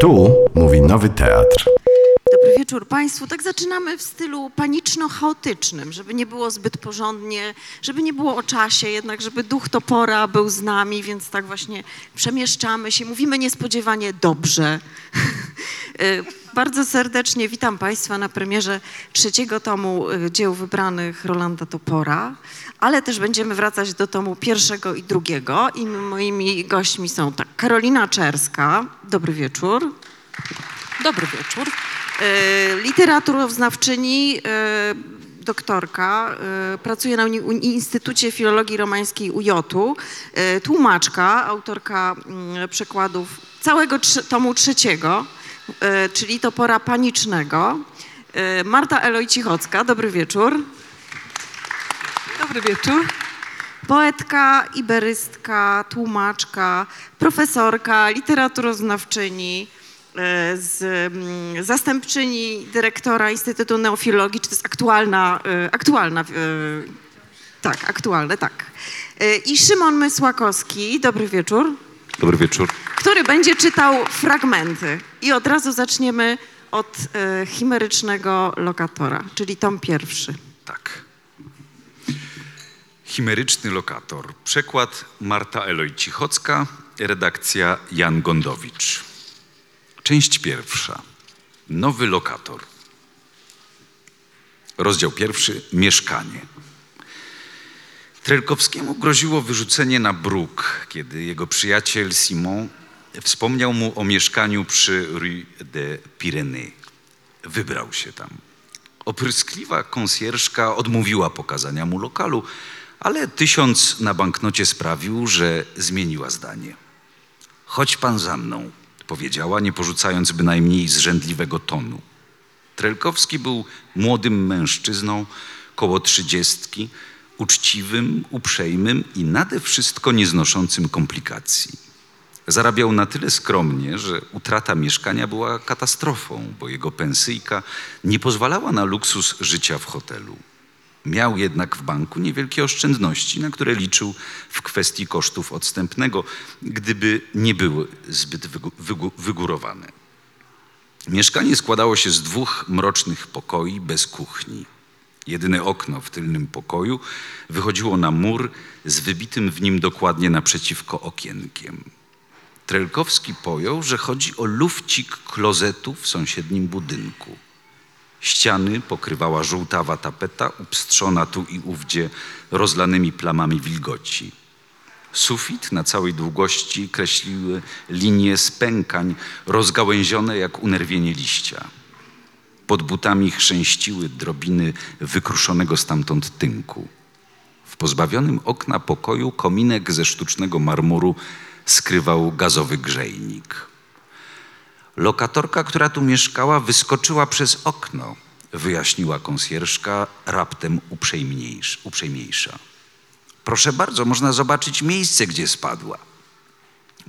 Tu mówi Nowy Teatr. Dobry wieczór Państwu. Tak zaczynamy w stylu paniczno-chaotycznym, żeby nie było zbyt porządnie, żeby nie było o czasie, jednak żeby duch topora był z nami, więc tak właśnie przemieszczamy się, mówimy niespodziewanie dobrze. Y, Bardzo serdecznie witam Państwa na premierze trzeciego tomu y, dzieł wybranych Rolanda Topora, ale też będziemy wracać do tomu pierwszego i drugiego i moimi gośćmi są tak Karolina Czerska. Dobry wieczór. Dobry wieczór. E, Literaturoznawczyni, e, doktorka, e, pracuje na Uni- Instytucie Filologii Romańskiej UJ-u, e, tłumaczka, autorka mm, przekładów całego tomu trzeciego, czyli Topora Panicznego. E, Marta Eloj-Cichocka, dobry wieczór. Dobry wieczór. Poetka, iberystka, tłumaczka, profesorka, literaturoznawczyni, e, z, mm, zastępczyni dyrektora Instytutu Neofilologii, czy to jest aktualna, e, aktualna, e, tak, aktualne, tak. I Szymon Mysłakowski, dobry wieczór, Dobry wieczór. który będzie czytał fragmenty. I od razu zaczniemy od chimerycznego lokatora, czyli tom pierwszy. Tak. Chimeryczny lokator. Przekład Marta Eloj-Cichocka, redakcja Jan Gondowicz. Część pierwsza. Nowy lokator. Rozdział pierwszy. Mieszkanie. Trelkowskiemu groziło wyrzucenie na bruk, kiedy jego przyjaciel Simon wspomniał mu o mieszkaniu przy Rue de Pyrénées. Wybrał się tam. Opryskliwa konsjerżka odmówiła pokazania mu lokalu, ale tysiąc na banknocie sprawił, że zmieniła zdanie. Chodź pan za mną, powiedziała, nie porzucając bynajmniej zrzędliwego tonu. Trelkowski był młodym mężczyzną, koło trzydziestki, uczciwym, uprzejmym i nade wszystko nieznoszącym komplikacji. Zarabiał na tyle skromnie, że utrata mieszkania była katastrofą, bo jego pensyjka nie pozwalała na luksus życia w hotelu. Miał jednak w banku niewielkie oszczędności, na które liczył w kwestii kosztów odstępnego, gdyby nie były zbyt wygórowane. Mieszkanie składało się z dwóch mrocznych pokoi bez kuchni. Jedyne okno w tylnym pokoju wychodziło na mur z wybitym w nim dokładnie naprzeciwko okienkiem. Trelkowski pojął, że chodzi o lufcik klozetu w sąsiednim budynku. Ściany pokrywała żółtawa tapeta, upstrzona tu i ówdzie rozlanymi plamami wilgoci. Sufit na całej długości kreśliły linie spękań, rozgałęzione jak unerwienie liścia. Pod butami chrzęściły drobiny wykruszonego stamtąd tynku. W pozbawionym okna pokoju kominek ze sztucznego marmuru skrywał gazowy grzejnik. Lokatorka, która tu mieszkała, wyskoczyła przez okno, wyjaśniła konsjerżka raptem uprzejmiejsza. Proszę bardzo, można zobaczyć miejsce, gdzie spadła.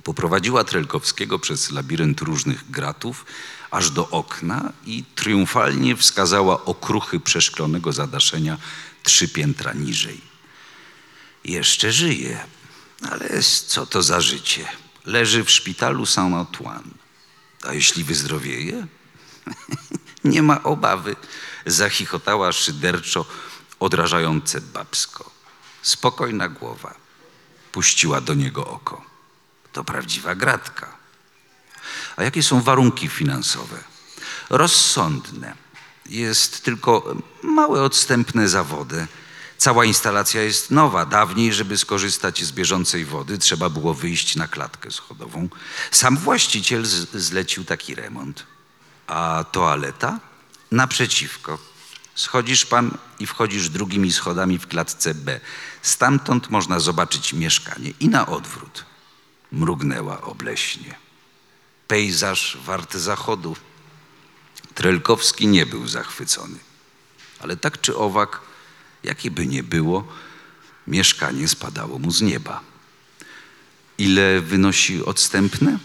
Poprowadziła Trelkowskiego przez labirynt różnych gratów aż do okna i triumfalnie wskazała okruchy przeszklonego zadaszenia trzy piętra niżej. Jeszcze żyje, ale co to za życie? Leży w szpitalu Saint-Antoine. A jeśli wyzdrowieje? Nie ma obawy, zachichotała szyderczo odrażające babsko. Spokojna głowa. Puściła do niego oko. To prawdziwa gratka. A jakie są warunki finansowe? Rozsądne. Jest tylko małe odstępne za wodę. Cała instalacja jest nowa. Dawniej, żeby skorzystać z bieżącej wody, trzeba było wyjść na klatkę schodową. Sam właściciel zlecił taki remont. A toaleta? Naprzeciwko. Schodzisz pan i wchodzisz drugimi schodami w klatce B. Stamtąd można zobaczyć mieszkanie i na odwrót. Mrugnęła obleśnie. Pejzaż warty zachodu. Trelkowski nie był zachwycony. Ale tak czy owak, jakie by nie było, mieszkanie spadało mu z nieba. Ile wynosi odstępne?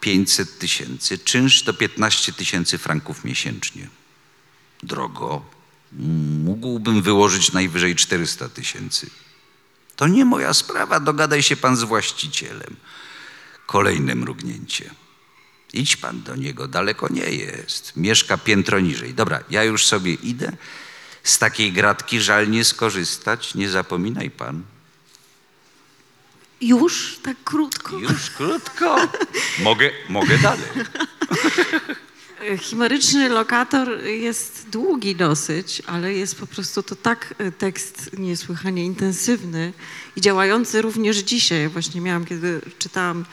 500 tysięcy. Czynsz to 15 tysięcy franków miesięcznie. Drogo. Mógłbym wyłożyć najwyżej 400 tysięcy. To nie moja sprawa, dogadaj się pan z właścicielem. Kolejne mrugnięcie. Idź pan do niego, daleko nie jest. Mieszka piętro niżej. Dobra, ja już sobie idę. Z takiej gratki żal nie skorzystać, nie zapominaj pan. Już tak krótko? Już krótko. Mogę, mogę dalej. Chimeryczny lokator jest długi dosyć, ale jest po prostu to tak e, tekst niesłychanie intensywny i działający również dzisiaj. Właśnie miałam, kiedy czytałam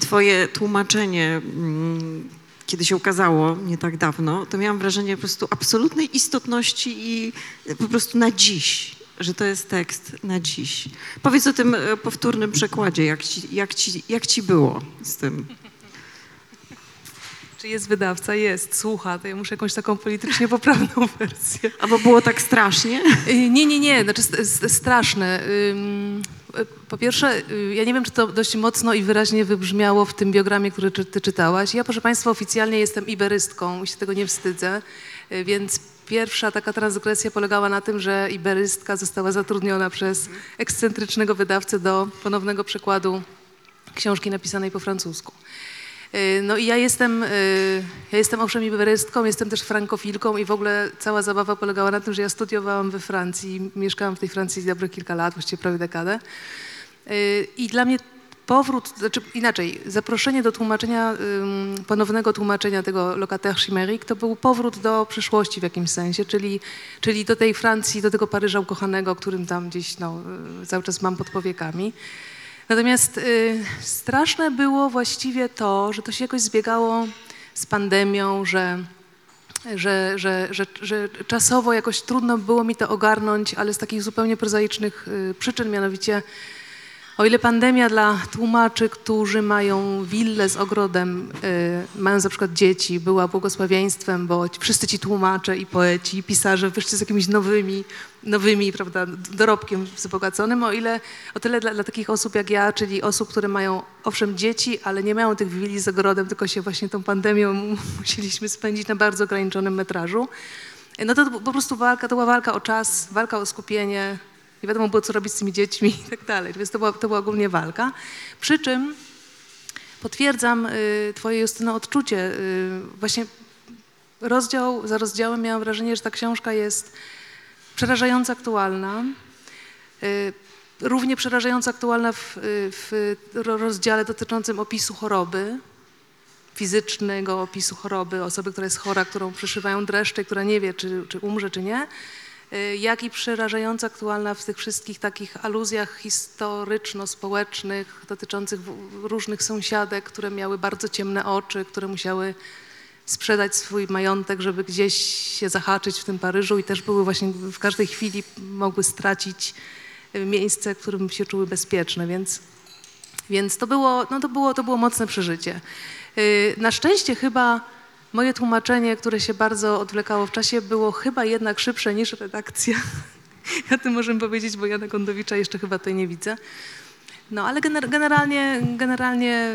twoje tłumaczenie, mm, kiedy się ukazało nie tak dawno, to miałam wrażenie po prostu absolutnej istotności i po prostu na dziś, że to jest tekst na dziś. Powiedz o tym e, powtórnym przekładzie, jak ci, jak ci, jak ci było z tym. Czy jest wydawca? Jest, słucha. To ja muszę jakąś taką politycznie poprawną wersję. Albo było tak strasznie? Y, Nie, nie, nie, znaczy st- st- straszne. Ym, Po pierwsze, y, ja nie wiem, czy to dość mocno i wyraźnie wybrzmiało w tym biogramie, który czy- ty czytałaś. Ja, proszę Państwa, oficjalnie jestem iberystką i się tego nie wstydzę, y, więc pierwsza taka transgresja polegała na tym, że iberystka została zatrudniona przez ekscentrycznego wydawcę do ponownego przekładu książki napisanej po francusku. Y, No i ja jestem, y, ja jestem owszem iberystką, jestem też frankofilką i w ogóle cała zabawa polegała na tym, że ja studiowałam we Francji, mieszkałam w tej Francji dobre kilka lat, właściwie prawie dekadę. Y, I dla mnie powrót, znaczy inaczej, zaproszenie do tłumaczenia, ponownego tłumaczenia tego Locataire Chimérique to był powrót do przyszłości w jakimś sensie, czyli, czyli do tej Francji, do tego Paryża ukochanego, którym tam gdzieś no, cały czas mam pod powiekami. Natomiast y, straszne było właściwie to, że to się jakoś zbiegało z pandemią, że, że, że, że, że czasowo jakoś trudno było mi to ogarnąć, ale z takich zupełnie prozaicznych y, przyczyn, mianowicie o ile pandemia dla tłumaczy, którzy mają willę z ogrodem, y, mają na przykład dzieci, była błogosławieństwem, bo wszyscy ci tłumacze i poeci, i pisarze wyszli z jakimiś nowymi, nowymi prawda, dorobkiem wzbogaconym, o ile o tyle dla, dla takich osób jak ja, czyli osób, które mają owszem dzieci, ale nie mają tych willi z ogrodem, tylko się właśnie tą pandemią musieliśmy spędzić na bardzo ograniczonym metrażu. No to po prostu walka, to była walka o czas, walka o skupienie, nie wiadomo było, co robić z tymi dziećmi i tak dalej, więc to była, to była ogólnie walka. Przy czym potwierdzam y, twoje, Justyno, odczucie. Y, właśnie rozdział za rozdziałem miałam wrażenie, że ta książka jest przerażająco aktualna. Y, równie przerażająco aktualna w, y, w ro- rozdziale dotyczącym opisu choroby, fizycznego opisu choroby, osoby, która jest chora, którą przyszywają dreszcze, która nie wie, czy, czy umrze, czy nie, jak i przerażająco aktualna w tych wszystkich takich aluzjach historyczno-społecznych dotyczących różnych sąsiadek, które miały bardzo ciemne oczy, które musiały sprzedać swój majątek, żeby gdzieś się zahaczyć w tym Paryżu i też były właśnie w każdej chwili mogły stracić y, miejsce, w którym się czuły bezpieczne, więc więc to było, no to było, to było mocne przeżycie. Yy, Na szczęście chyba moje tłumaczenie, które się bardzo odwlekało w czasie, było chyba jednak szybsze niż redakcja. Ja tym możemy powiedzieć, bo Jana Kondowicza jeszcze chyba tutaj nie widzę. No ale gener- generalnie, generalnie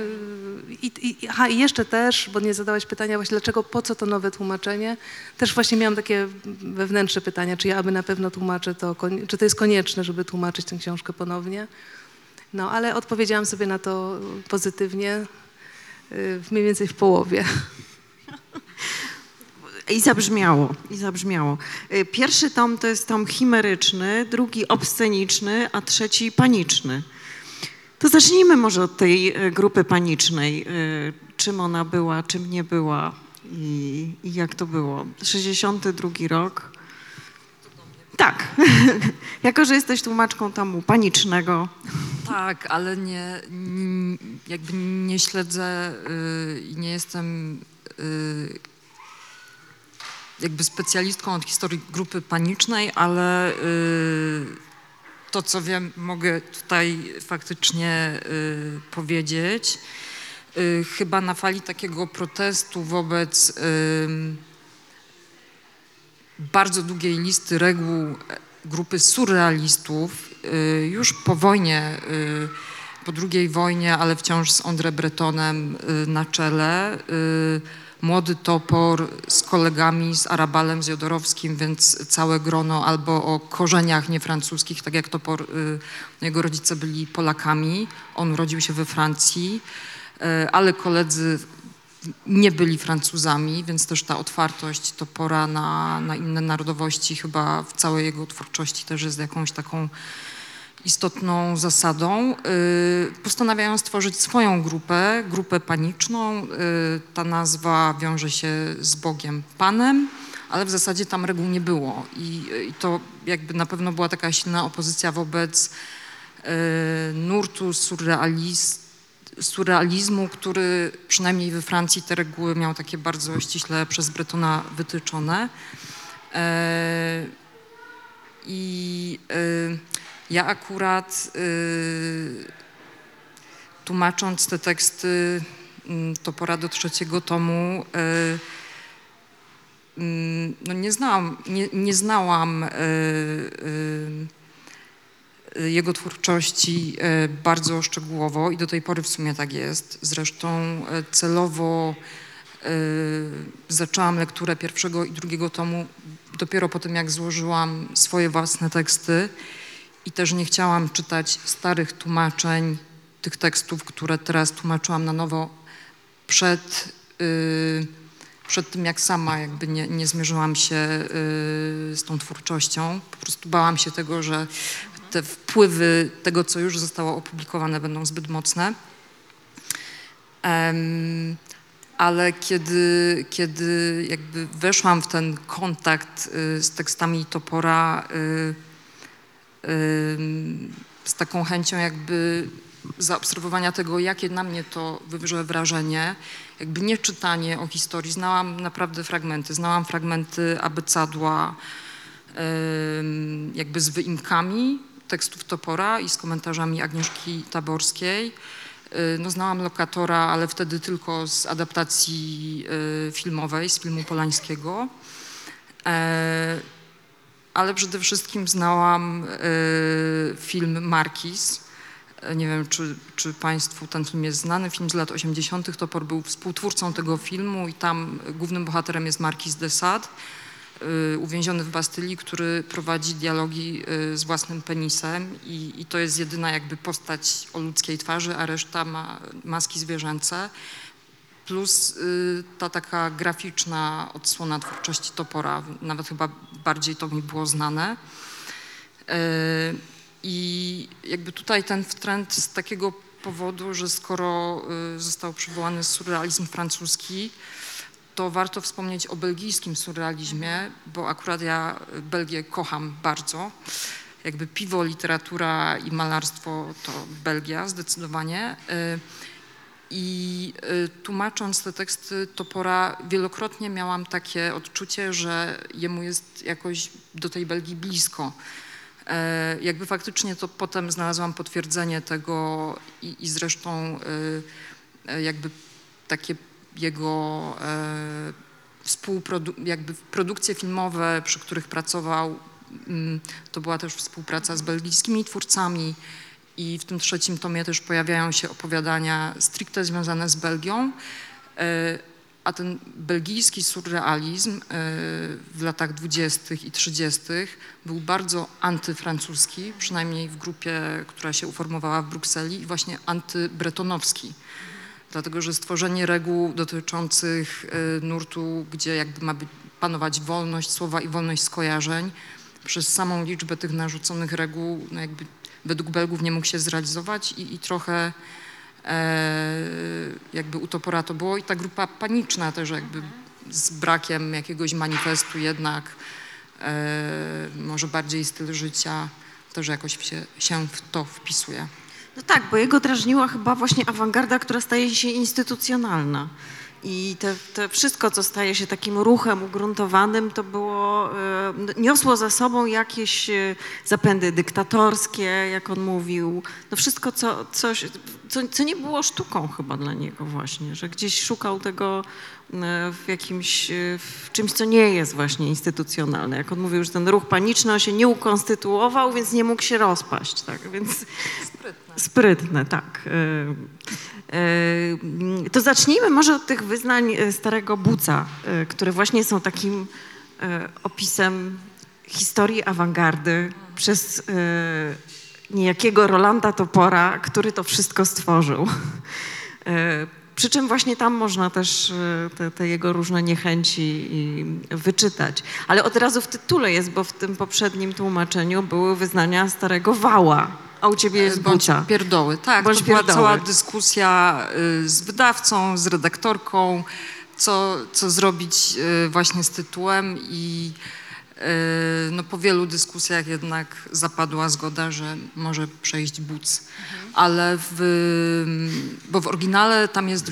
i, i, aha, i jeszcze też, bo nie zadałaś pytania właśnie dlaczego, po co to nowe tłumaczenie, też właśnie miałam takie wewnętrzne pytania, czy ja aby na pewno tłumaczę to, czy to jest konieczne, żeby tłumaczyć tę książkę ponownie. No, ale odpowiedziałam sobie na to pozytywnie, y, mniej więcej w połowie. I zabrzmiało, i zabrzmiało. Y, Pierwszy tom to jest tom chimeryczny, drugi obsceniczny, a trzeci paniczny. To zacznijmy może od tej y, grupy panicznej. Y, Czym ona była, czym nie była i, i jak to było. 62 rok. Tak. jako, że jesteś tłumaczką tomu panicznego, Tak, ale nie, jakby nie śledzę i nie jestem jakby specjalistką od historii grupy panicznej, ale y, to, co wiem, mogę tutaj faktycznie y, powiedzieć. Y, Chyba na fali takiego protestu wobec bardzo długiej listy reguł grupy surrealistów y, już po wojnie, y, po II wojnie, ale wciąż z André Bretonem y, na czele. Młody Topor z kolegami, z Arabalem, z Jodorowskim, więc całe grono albo o korzeniach niefrancuskich, tak jak Topor, y, jego rodzice byli Polakami, on urodził się we Francji, y, ale koledzy nie byli Francuzami, więc też ta otwartość Topora na, na inne narodowości chyba w całej jego twórczości też jest jakąś taką istotną zasadą. Y, Postanawiają stworzyć swoją grupę, grupę paniczną. Y, Ta nazwa wiąże się z Bogiem Panem, ale w zasadzie tam reguł nie było. I, i to jakby na pewno była taka silna opozycja wobec y, nurtu surrealizmu surrealizmu, który przynajmniej we Francji te reguły miał takie bardzo ściśle przez Bretona wytyczone. E, I ja akurat e, tłumacząc te teksty mm, Topora do trzeciego tomu, e, mm, no nie znałam, nie, nie znałam e, e, jego twórczości e, bardzo szczegółowo i do tej pory w sumie tak jest. Zresztą e, celowo e, zaczęłam lekturę pierwszego i drugiego tomu dopiero po tym, jak złożyłam swoje własne teksty i też nie chciałam czytać starych tłumaczeń tych tekstów, które teraz tłumaczyłam na nowo przed, y, przed tym, jak sama jakby nie, nie zmierzyłam się y, z tą twórczością. Po prostu bałam się tego, że te wpływy tego, co już zostało opublikowane, będą zbyt mocne. Em, ale kiedy, kiedy jakby weszłam w ten kontakt y, z tekstami Topora y, z taką chęcią jakby zaobserwowania tego, jakie na mnie to wywrze wrażenie, jakby nie czytanie o historii, znałam naprawdę fragmenty, znałam fragmenty abecadła, jakby z wyimkami tekstów Topora i z komentarzami Agnieszki Taborskiej. Y, No, znałam Lokatora, ale wtedy tylko z adaptacji y, filmowej, z filmu Polańskiego. Ale przede wszystkim znałam y, film Markiz. E, Nie wiem, czy, czy Państwu ten film jest znany. Film z lat 80. Topor był współtwórcą tego filmu i tam głównym bohaterem jest Markiz de Sade y, uwięziony w Bastylii, który prowadzi dialogi y, z własnym penisem i, i to jest jedyna jakby postać o ludzkiej twarzy, a reszta ma maski zwierzęce. Plus y, ta taka graficzna odsłona twórczości Topora, nawet chyba bardziej to mi było znane. Y, I jakby tutaj ten trend z takiego powodu, że skoro y, został przywołany surrealizm francuski, to warto wspomnieć o belgijskim surrealizmie, bo akurat ja Belgię kocham bardzo. Jakby piwo, literatura i malarstwo to Belgia zdecydowanie. I y, tłumacząc te teksty Topora, wielokrotnie miałam takie odczucie, że jemu jest jakoś do tej Belgii blisko. E, Jakby faktycznie to potem znalazłam potwierdzenie tego i, i zresztą y, y, jakby takie jego e, współprodu- jakby produkcje filmowe, przy których pracował, mm, to była też współpraca z belgijskimi twórcami i w tym trzecim tomie też pojawiają się opowiadania stricte związane z Belgią. E, A ten belgijski surrealizm e, w latach 20. i 30. był bardzo antyfrancuski, przynajmniej w grupie, która się uformowała w Brukseli i właśnie antybretonowski dlatego że stworzenie reguł dotyczących y, nurtu, gdzie jakby ma panować wolność słowa i wolność skojarzeń, przez samą liczbę tych narzuconych reguł, no jakby według Belgów nie mógł się zrealizować i, i trochę e, jakby utopora to było i ta grupa paniczna też jakby z brakiem jakiegoś manifestu jednak, e, może bardziej styl życia też jakoś się, się w to wpisuje. No tak, bo jego drażniła chyba właśnie awangarda, która staje się instytucjonalna. I te, wszystko, co staje się takim ruchem ugruntowanym, to było, e, niosło za sobą jakieś e, zapędy dyktatorskie, jak on mówił. No wszystko, co, coś, co, co nie było sztuką chyba dla niego właśnie, że gdzieś szukał tego e, w jakimś, e, w czymś, co nie jest właśnie instytucjonalne. Jak on mówił, że ten ruch paniczny, on się nie ukonstytuował, więc nie mógł się rozpaść, tak, więc... Sprytne. Sprytne, tak. E, To zacznijmy może od tych wyznań starego Buca, które właśnie są takim opisem historii awangardy przez niejakiego Rolanda Topora, który to wszystko stworzył. E, Przy czym właśnie tam można też e, te, te jego różne niechęci wyczytać. Ale od razu w tytule jest, bo w tym poprzednim tłumaczeniu były wyznania starego wała, a u ciebie jest Bądź pierdoły. Tak, Bądź to była pierdoły. cała dyskusja y, z wydawcą, z redaktorką, co, co zrobić y, właśnie z tytułem i no, po wielu dyskusjach jednak zapadła zgoda, że może przejść buc. Ale w, bo w oryginale tam jest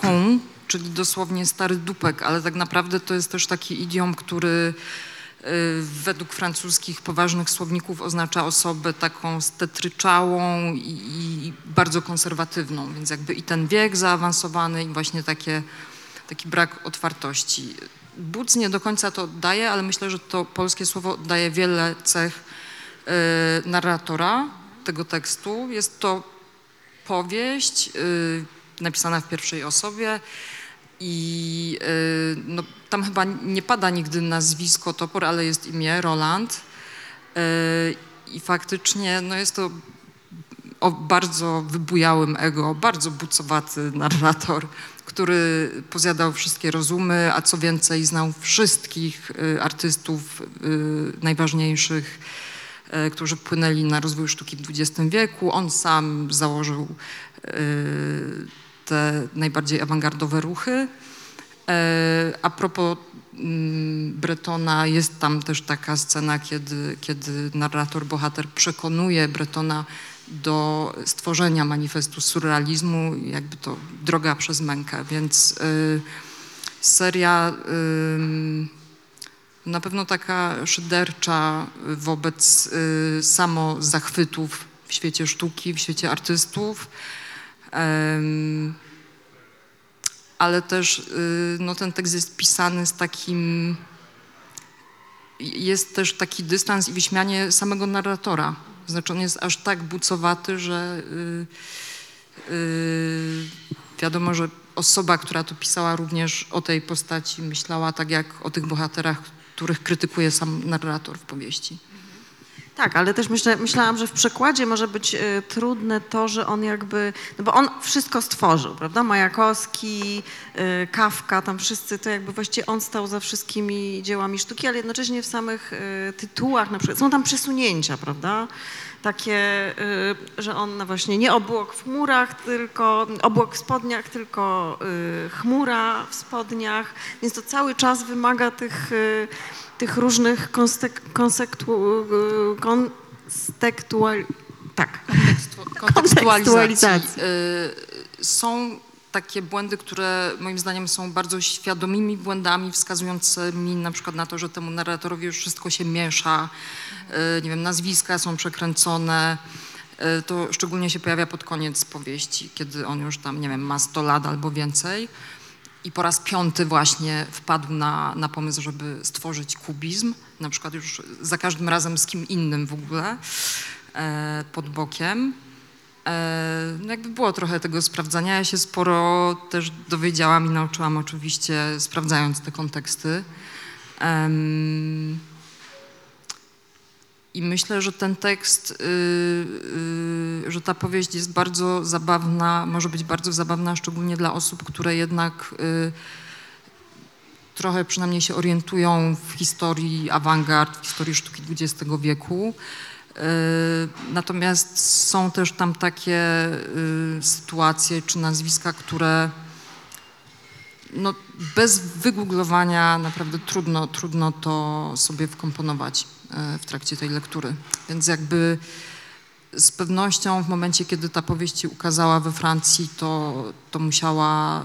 con, czyli dosłownie stary dupek, ale tak naprawdę to jest też taki idiom, który y, według francuskich poważnych słowników oznacza osobę taką stetryczałą i, i bardzo konserwatywną, więc jakby i ten wiek zaawansowany i właśnie takie, taki brak otwartości. Buc nie do końca to oddaje, ale myślę, że to polskie słowo oddaje wiele cech y, narratora tego tekstu. Jest to powieść y, napisana w pierwszej osobie i y, no, tam chyba nie pada nigdy nazwisko Topor, ale jest imię Roland. I faktycznie no, jest to o bardzo wybujałym ego, bardzo bucowaty narrator, który pozjadał wszystkie rozumy, a co więcej znał wszystkich y, artystów y, najważniejszych, y, którzy wpłynęli na rozwój sztuki w XX wieku. On sam założył te najbardziej awangardowe ruchy. A propos mm, Bretona, jest tam też taka scena, kiedy, kiedy narrator, bohater przekonuje Bretona do stworzenia manifestu surrealizmu, jakby to droga przez mękę, więc y, seria y, na pewno taka szydercza wobec y, samo zachwytów w świecie sztuki, w świecie artystów. Em, ale też y, no, ten tekst jest pisany z takim. Jest też taki dystans i wyśmianie samego narratora. Znaczy on jest aż tak bucowaty, że y, y, wiadomo, że osoba, która to pisała, również o tej postaci myślała tak jak o tych bohaterach, których krytykuje sam narrator w powieści. Tak, ale też myślę, myślałam, że w przekładzie może być e, trudne to, że on jakby, no bo on wszystko stworzył, prawda? Majakowski, e, Kafka, tam wszyscy, to jakby właściwie on stał za wszystkimi dziełami sztuki, ale jednocześnie w samych e, tytułach na przykład są tam przesunięcia, prawda? Takie, e, że on no właśnie nie obłok w chmurach, tylko obłok w spodniach, tylko e, chmura w spodniach, więc to cały czas wymaga tych e, tych różnych konstek, konsektu, konstektual, tak. kontekstualizacji. Y, Są takie błędy, które moim zdaniem są bardzo świadomymi błędami wskazującymi na przykład na to, że temu narratorowi już wszystko się miesza, y, nie wiem, nazwiska są przekręcone. Y, To szczególnie się pojawia pod koniec powieści, kiedy on już tam, nie wiem, ma 100 lat albo więcej. I po raz piąty właśnie wpadł na, na pomysł, żeby stworzyć kubizm, na przykład już za każdym razem z kim innym w ogóle, e, pod bokiem. E, no jakby było trochę tego sprawdzania. Ja się sporo też dowiedziałam i nauczyłam oczywiście, sprawdzając te konteksty. Em, I myślę, że ten tekst, y, y, że ta powieść jest bardzo zabawna, może być bardzo zabawna, szczególnie dla osób, które jednak y, trochę przynajmniej się orientują w historii awangard, w historii sztuki XX wieku. Natomiast są też tam takie sytuacje czy nazwiska, które no, bez wygooglowania naprawdę trudno, trudno to sobie wkomponować e, w trakcie tej lektury. Więc jakby z pewnością w momencie, kiedy ta powieść się ukazała we Francji, to, to musiała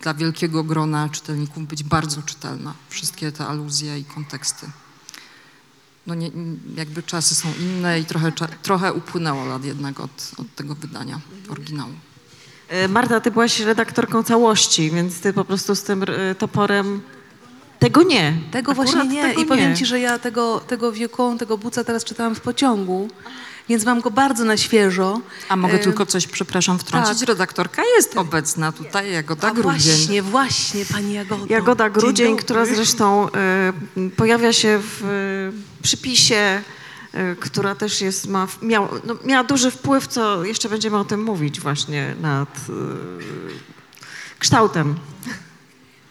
dla wielkiego grona czytelników być bardzo czytelna. Wszystkie te aluzje i konteksty. No nie, jakby czasy są inne i trochę, trochę upłynęło lat jednak od, od tego wydania oryginału. E, Marta, ty byłaś redaktorką całości, więc ty po prostu z tym e, toporem tego nie. Tego Akurat właśnie nie. tego I powiem nie. ci, że ja tego, tego wieką, tego buca teraz czytałam w pociągu, więc mam go bardzo na świeżo. A mogę E, tylko coś, przepraszam, wtrącić? tak. Redaktorka jest obecna tutaj, Jagoda A Grudzień. właśnie, właśnie, pani Jagodo. Jagoda Grudzień, która zresztą e, pojawia się w e, przypisie, która też jest, ma, miał, no, miała duży wpływ, co jeszcze będziemy o tym mówić właśnie nad e, kształtem.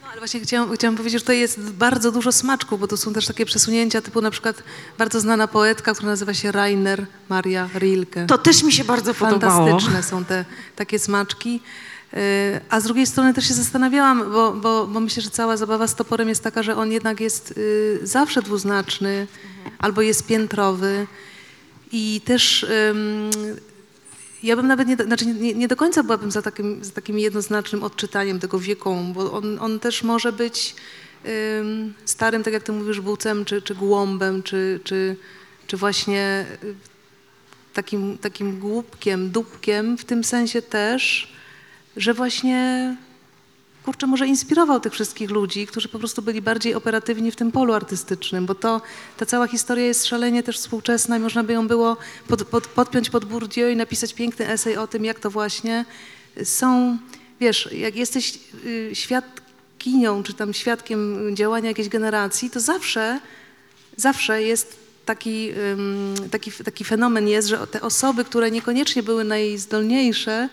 No, ale właśnie chciałam, chciałam powiedzieć, że to jest bardzo dużo smaczku, bo to są też takie przesunięcia typu na przykład bardzo znana poetka, która nazywa się Rainer Maria Rilke. To też mi się bardzo podobało. Fantastyczne są te takie smaczki. Yy, A z drugiej strony też się zastanawiałam, bo, bo, bo myślę, że cała zabawa z toporem jest taka, że on jednak jest yy, zawsze dwuznaczny albo jest piętrowy. I też ja bym nawet nie, do- znaczy nie, nie do końca byłabym za takim, za takim jednoznacznym odczytaniem tego wieką, bo on, on też może być ym, starym, tak jak ty mówisz, bucem, czy, czy głąbem, czy, czy, czy właśnie y, takim, takim głupkiem, dupkiem, w tym sensie też, że właśnie kurczę, może inspirował tych wszystkich ludzi, którzy po prostu byli bardziej operatywni w tym polu artystycznym, bo to, ta cała historia jest szalenie też współczesna i można by ją było pod, pod, podpiąć pod Bourdieu i napisać piękny esej o tym, jak to właśnie są, wiesz, jak jesteś y, świadkinią, czy tam świadkiem działania jakiejś generacji, to zawsze zawsze jest taki, taki, taki fenomen jest, że te osoby, które niekoniecznie były najzdolniejsze,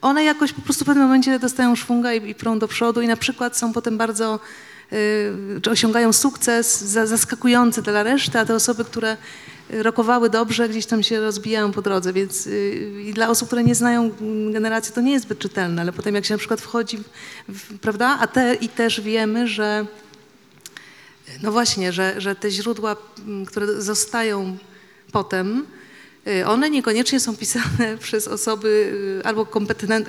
one jakoś po prostu w pewnym momencie dostają szwunga i, i prą do przodu i na przykład są potem bardzo, y, czy osiągają sukces za, zaskakujący dla reszty, a te osoby, które rokowały dobrze, gdzieś tam się rozbijają po drodze, więc y, i dla osób, które nie znają mm, generacji, to nie jest zbyt czytelne, ale potem jak się na przykład wchodzi, w, prawda, a te i też wiemy, że no właśnie, że, że te źródła, m, które zostają potem, one niekoniecznie są pisane przez osoby y, albo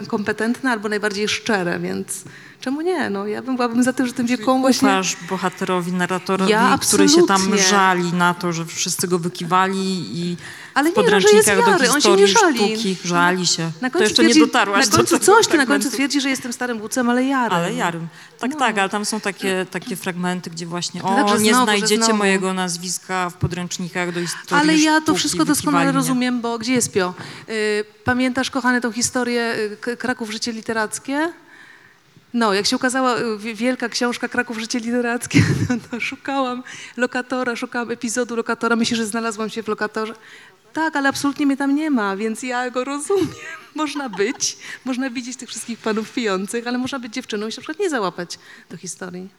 kompetentne albo najbardziej szczere, więc czemu nie? No, ja bym byłabym za tym, że tym wieką właśnie... Ufasz bohaterowi, narratorowi, Ja który się tam żali na to, że wszyscy go wykiwali i Ale w nie, no, podręcznikach do historii żali. sztuki żali się. Na to końcu jeszcze twierdzi, nie dotarłaś Na do końcu tego coś, ty na końcu twierdzi, że jestem starym bucem, ale jarem. Ale Jarym. Tak, No. tak, ale tam są takie, takie fragmenty, gdzie właśnie o, Także nie znowu, znajdziecie mojego nazwiska w podręcznikach do historii Ale ja to wszystko doskonale rozumiem, bo gdzie jest Pio? Y, Pamiętasz, kochany, tą historię y, Kraków Życie Literackie? No, jak się ukazała y, wi- wielka książka Kraków Życie Literackie, no, to szukałam lokatora, szukałam epizodu lokatora. Myślę, że znalazłam się w lokatorze. Tak, ale absolutnie mnie tam nie ma, więc ja go rozumiem. Można być, można widzieć tych wszystkich panów pijących, ale można być dziewczyną i się na przykład nie załapać do historii.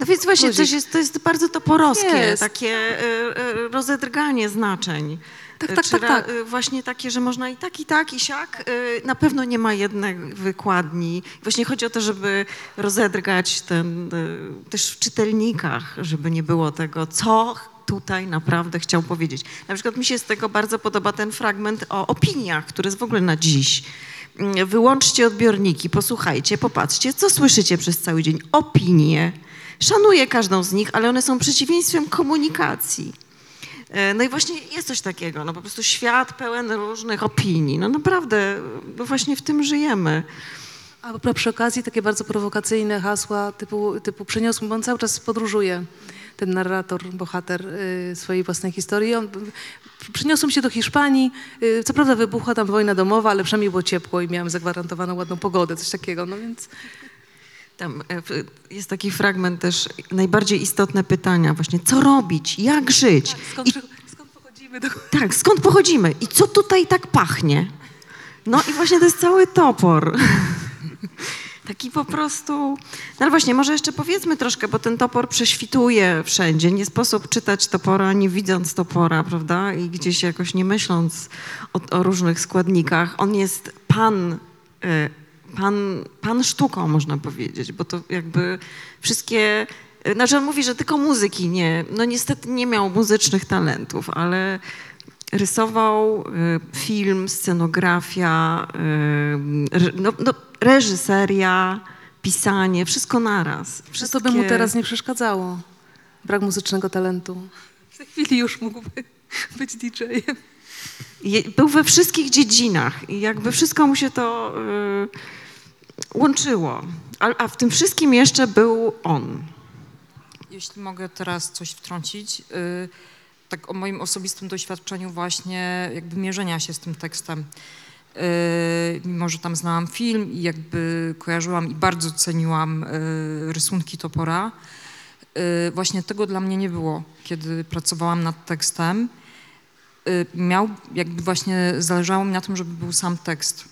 No więc właśnie, coś jest, to jest bardzo toporowskie, Jest. takie e, e, rozedrganie znaczeń. Tak, E, tak, czy tak, ra- tak. e, Właśnie takie, że można i tak, i tak, i siak. E, Na pewno nie ma jednej wykładni. Właśnie chodzi o to, żeby rozedrgać ten, e, też w czytelnikach, żeby nie było tego, co tutaj naprawdę chciał powiedzieć. Na przykład mi się z tego bardzo podoba ten fragment o opiniach, który jest w ogóle na dziś. Mm, Wyłączcie odbiorniki, posłuchajcie, popatrzcie, co słyszycie przez cały dzień. Opinie. Szanuję każdą z nich, ale one są przeciwieństwem komunikacji. E, No i właśnie jest coś takiego, no po prostu świat pełen różnych opinii. No naprawdę, no właśnie w tym żyjemy. A przy okazji takie bardzo prowokacyjne hasła typu, typu przeniosł, bo on cały czas podróżuje, ten narrator, bohater y, swojej własnej historii. On, przyniosłem się do Hiszpanii, y, co prawda wybuchła tam wojna domowa, ale przynajmniej było ciepło i miałem zagwarantowaną ładną pogodę, coś takiego, no więc... Tam e, jest taki fragment też, najbardziej istotne pytania właśnie, co robić, jak żyć? Skąd, I, skąd pochodzimy do... tak, skąd pochodzimy i co tutaj tak pachnie? No i właśnie to jest cały topor. Taki po prostu. No ale właśnie, może jeszcze powiedzmy troszkę, bo ten topor prześwituje wszędzie. Nie sposób czytać topora, nie widząc topora, prawda? I gdzieś jakoś nie myśląc o, o różnych składnikach. On jest pan, e, pan, pan sztuką, można powiedzieć, bo to jakby wszystkie. Znaczy on mówi, że tylko muzyki nie. No niestety nie miał muzycznych talentów, ale rysował y, film, scenografia, y, no, no, reżyseria, pisanie, wszystko naraz. Wszystko to by mu Wszystkie- teraz nie przeszkadzało. Brak muzycznego talentu. W tej chwili już mógłby być DJ-em. Je- Był we wszystkich dziedzinach i jakby wszystko mu się to y, łączyło. A, a w tym wszystkim jeszcze był on. Jeśli mogę teraz coś wtrącić, y, tak o moim osobistym doświadczeniu właśnie jakby mierzenia się z tym tekstem. Y, Mimo, że tam znałam film i jakby kojarzyłam i bardzo ceniłam y, rysunki Topora, y, właśnie tego dla mnie nie było, kiedy pracowałam nad tekstem. Y, Miał, jakby właśnie zależało mi na tym, żeby był sam tekst.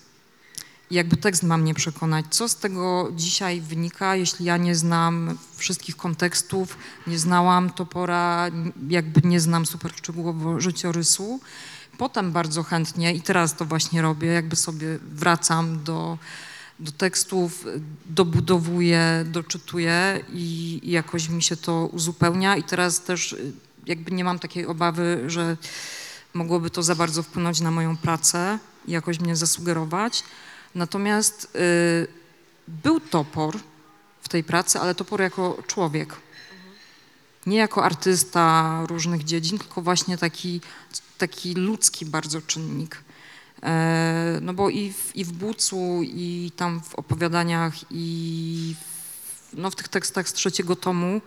Jakby tekst ma mnie przekonać. Co z tego dzisiaj wynika, jeśli ja nie znam wszystkich kontekstów, nie znałam Topora, jakby nie znam super szczegółowo życiorysu. Potem bardzo chętnie, i teraz to właśnie robię, jakby sobie wracam do, do tekstów, dobudowuję, doczytuję i, i jakoś mi się to uzupełnia. I teraz też y, jakby nie mam takiej obawy, że mogłoby to za bardzo wpłynąć na moją pracę jakoś mnie zasugerować. Natomiast y, był topor w tej pracy, ale topor jako człowiek. Nie jako artysta różnych dziedzin, tylko właśnie taki, taki ludzki bardzo czynnik. E, no bo i w, i w Bucu, i tam w opowiadaniach, i w, no w tych tekstach z trzeciego tomu,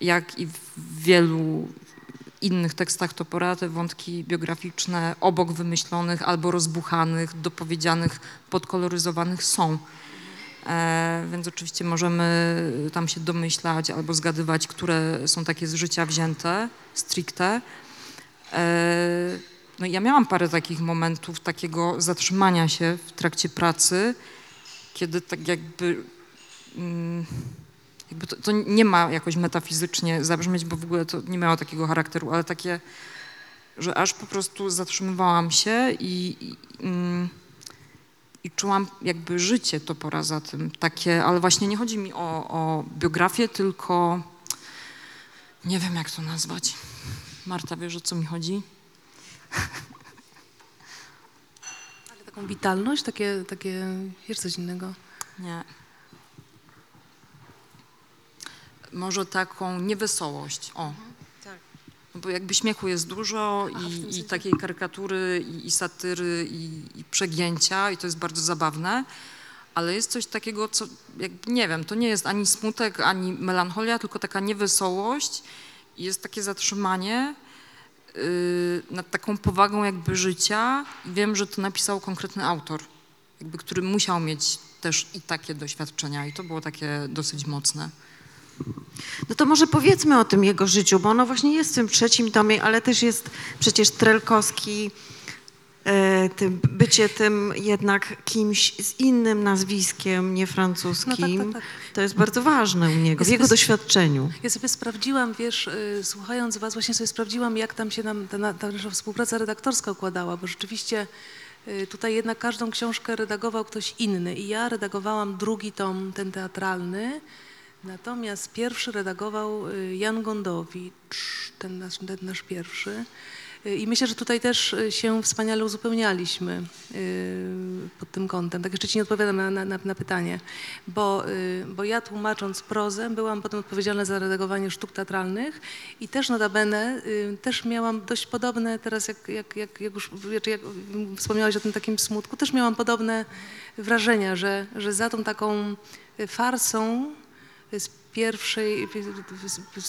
jak i w wielu innych tekstach Topora te wątki biograficzne obok wymyślonych albo rozbuchanych, dopowiedzianych, podkoloryzowanych są. E, więc oczywiście możemy tam się domyślać albo zgadywać, które są takie z życia wzięte, stricte. E, no ja miałam parę takich momentów takiego zatrzymania się w trakcie pracy, kiedy tak jakby mm, jakby to, to nie ma jakoś metafizycznie zabrzmieć, bo w ogóle to nie miało takiego charakteru, ale takie, że aż po prostu zatrzymywałam się i, i, mm, i czułam jakby życie topora za tym. Takie, ale właśnie nie chodzi mi o, o biografię, tylko nie wiem jak to nazwać. Marta, wiesz o co mi chodzi? Ale taką witalność, takie, takie jeszcze coś innego. Nie. Może taką niewesołość. O. tak. No bo jakby śmiechu jest dużo i, i takiej karytury, i, i satyry, i, i przegięcia, i to jest bardzo zabawne, ale jest coś takiego, co jakby nie wiem, to nie jest ani smutek, ani melancholia, tylko taka niewesołość i jest takie zatrzymanie yy, nad taką powagą jakby życia i wiem, że to napisał konkretny autor, jakby, który musiał mieć też i takie doświadczenia i to było takie dosyć mocne. No to może powiedzmy o tym jego życiu, bo ono właśnie jest w tym trzecim tomie, ale też jest przecież Trelkowski, e, tym, bycie tym jednak kimś z innym nazwiskiem, nie francuskim. No tak, tak, tak. To jest bardzo ważne u niego, w Jest- jego doświadczeniu. Ja sobie sprawdziłam, wiesz, y, słuchając was, właśnie sobie sprawdziłam, jak tam się nam ta, ta nasza współpraca redaktorska układała, bo rzeczywiście y, tutaj jednak każdą książkę redagował ktoś inny i ja redagowałam drugi tom, ten teatralny, natomiast pierwszy redagował y, Jan Gondowicz, ten nasz, ten nasz pierwszy. Y, I myślę, że tutaj też y, się wspaniale uzupełnialiśmy pod tym kątem. Tak jeszcze ci nie odpowiadam na, na, na, pytanie, bo, bo ja tłumacząc prozę byłam potem odpowiedzialna za redagowanie sztuk teatralnych i też notabene też miałam dość podobne, teraz jak, jak, jak, jak już jak wspomniałaś o tym takim smutku, też miałam podobne wrażenia, że, że za tą taką farsą z pierwszej,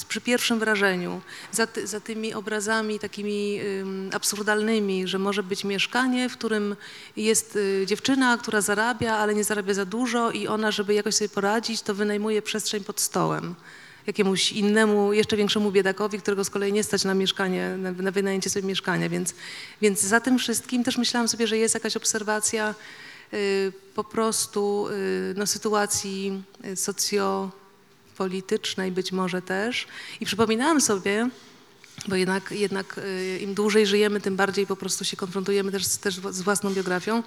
przy pierwszym wrażeniu, za, ty, za tymi obrazami takimi ym, absurdalnymi, że może być mieszkanie, w którym jest y, dziewczyna, która zarabia, ale nie zarabia za dużo i ona, żeby jakoś sobie poradzić, to wynajmuje przestrzeń pod stołem. Jakiemuś innemu, jeszcze większemu biedakowi, którego z kolei nie stać na mieszkanie, na, na wynajęcie sobie mieszkania, więc, więc za tym wszystkim też myślałam sobie, że jest jakaś obserwacja y, po prostu y, no, sytuacji y, socjopolitycznej być może też. I przypominałam sobie, bo jednak, jednak y, im dłużej żyjemy, tym bardziej po prostu się konfrontujemy też, też z własną biografią.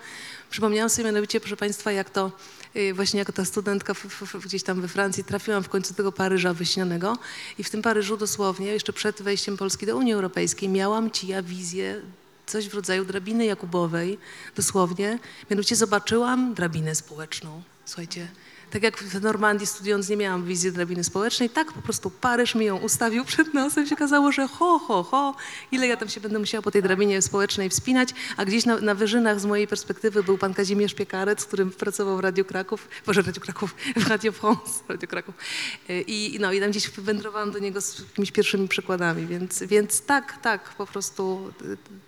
Przypomniałam sobie mianowicie, proszę Państwa, jak to y, właśnie jako ta studentka w, w, gdzieś tam we Francji trafiłam w końcu tego Paryża wyśnionego i w tym Paryżu dosłownie, jeszcze przed wejściem Polski do Unii Europejskiej, miałam ci ja wizję coś w rodzaju drabiny Jakubowej, dosłownie. Mianowicie zobaczyłam drabinę społeczną. Słuchajcie, tak jak w Normandii studiując nie miałam wizji drabiny społecznej, tak po prostu Paryż mi ją ustawił przed nosem. się okazało, że ho, ho, ho, ile ja tam się będę musiała po tej drabinie społecznej wspinać, a gdzieś na, na wyżynach z mojej perspektywy był pan Kazimierz Piekarec, z którym pracował w Radiu Kraków, boże Radio Kraków, w Radio France, Radio Kraków. Y, I, no, i tam gdzieś wędrowałam do niego z jakimiś pierwszymi przykładami, więc, więc tak, tak, po prostu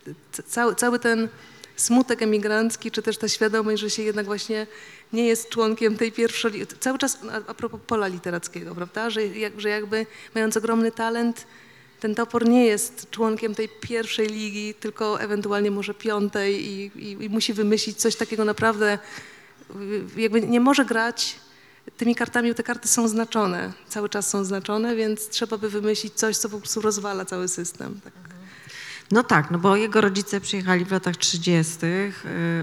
y, y, cały, cały ten smutek emigrancki, czy też ta świadomość, że się jednak właśnie nie jest członkiem tej pierwszej, cały czas a, a propos pola literackiego, prawda, że, jak, że jakby mając ogromny talent, ten topor nie jest członkiem tej pierwszej ligi, tylko ewentualnie może piątej i, i, i musi wymyślić coś takiego naprawdę y, jakby nie może grać tymi kartami, te karty są znaczone, cały czas są znaczone, więc trzeba by wymyślić coś, co po prostu rozwala cały system. Tak. No tak, no bo jego rodzice przyjechali w latach 30.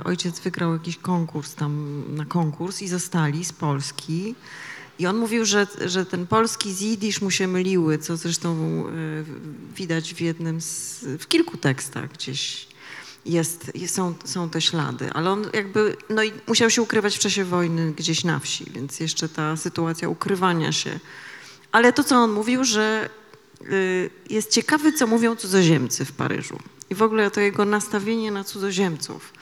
Ojciec wygrał jakiś konkurs tam na konkurs i zostali z Polski. I on mówił, że, że ten polski z jidysz mu się myliły, co zresztą y, widać w jednym z, w kilku tekstach gdzieś jest, są, są te ślady. Ale on jakby, no i musiał się ukrywać w czasie wojny gdzieś na wsi, więc jeszcze ta sytuacja ukrywania się. Ale to, co on mówił, że y, jest ciekawy, co mówią cudzoziemcy w Paryżu. I w ogóle to jego nastawienie na cudzoziemców.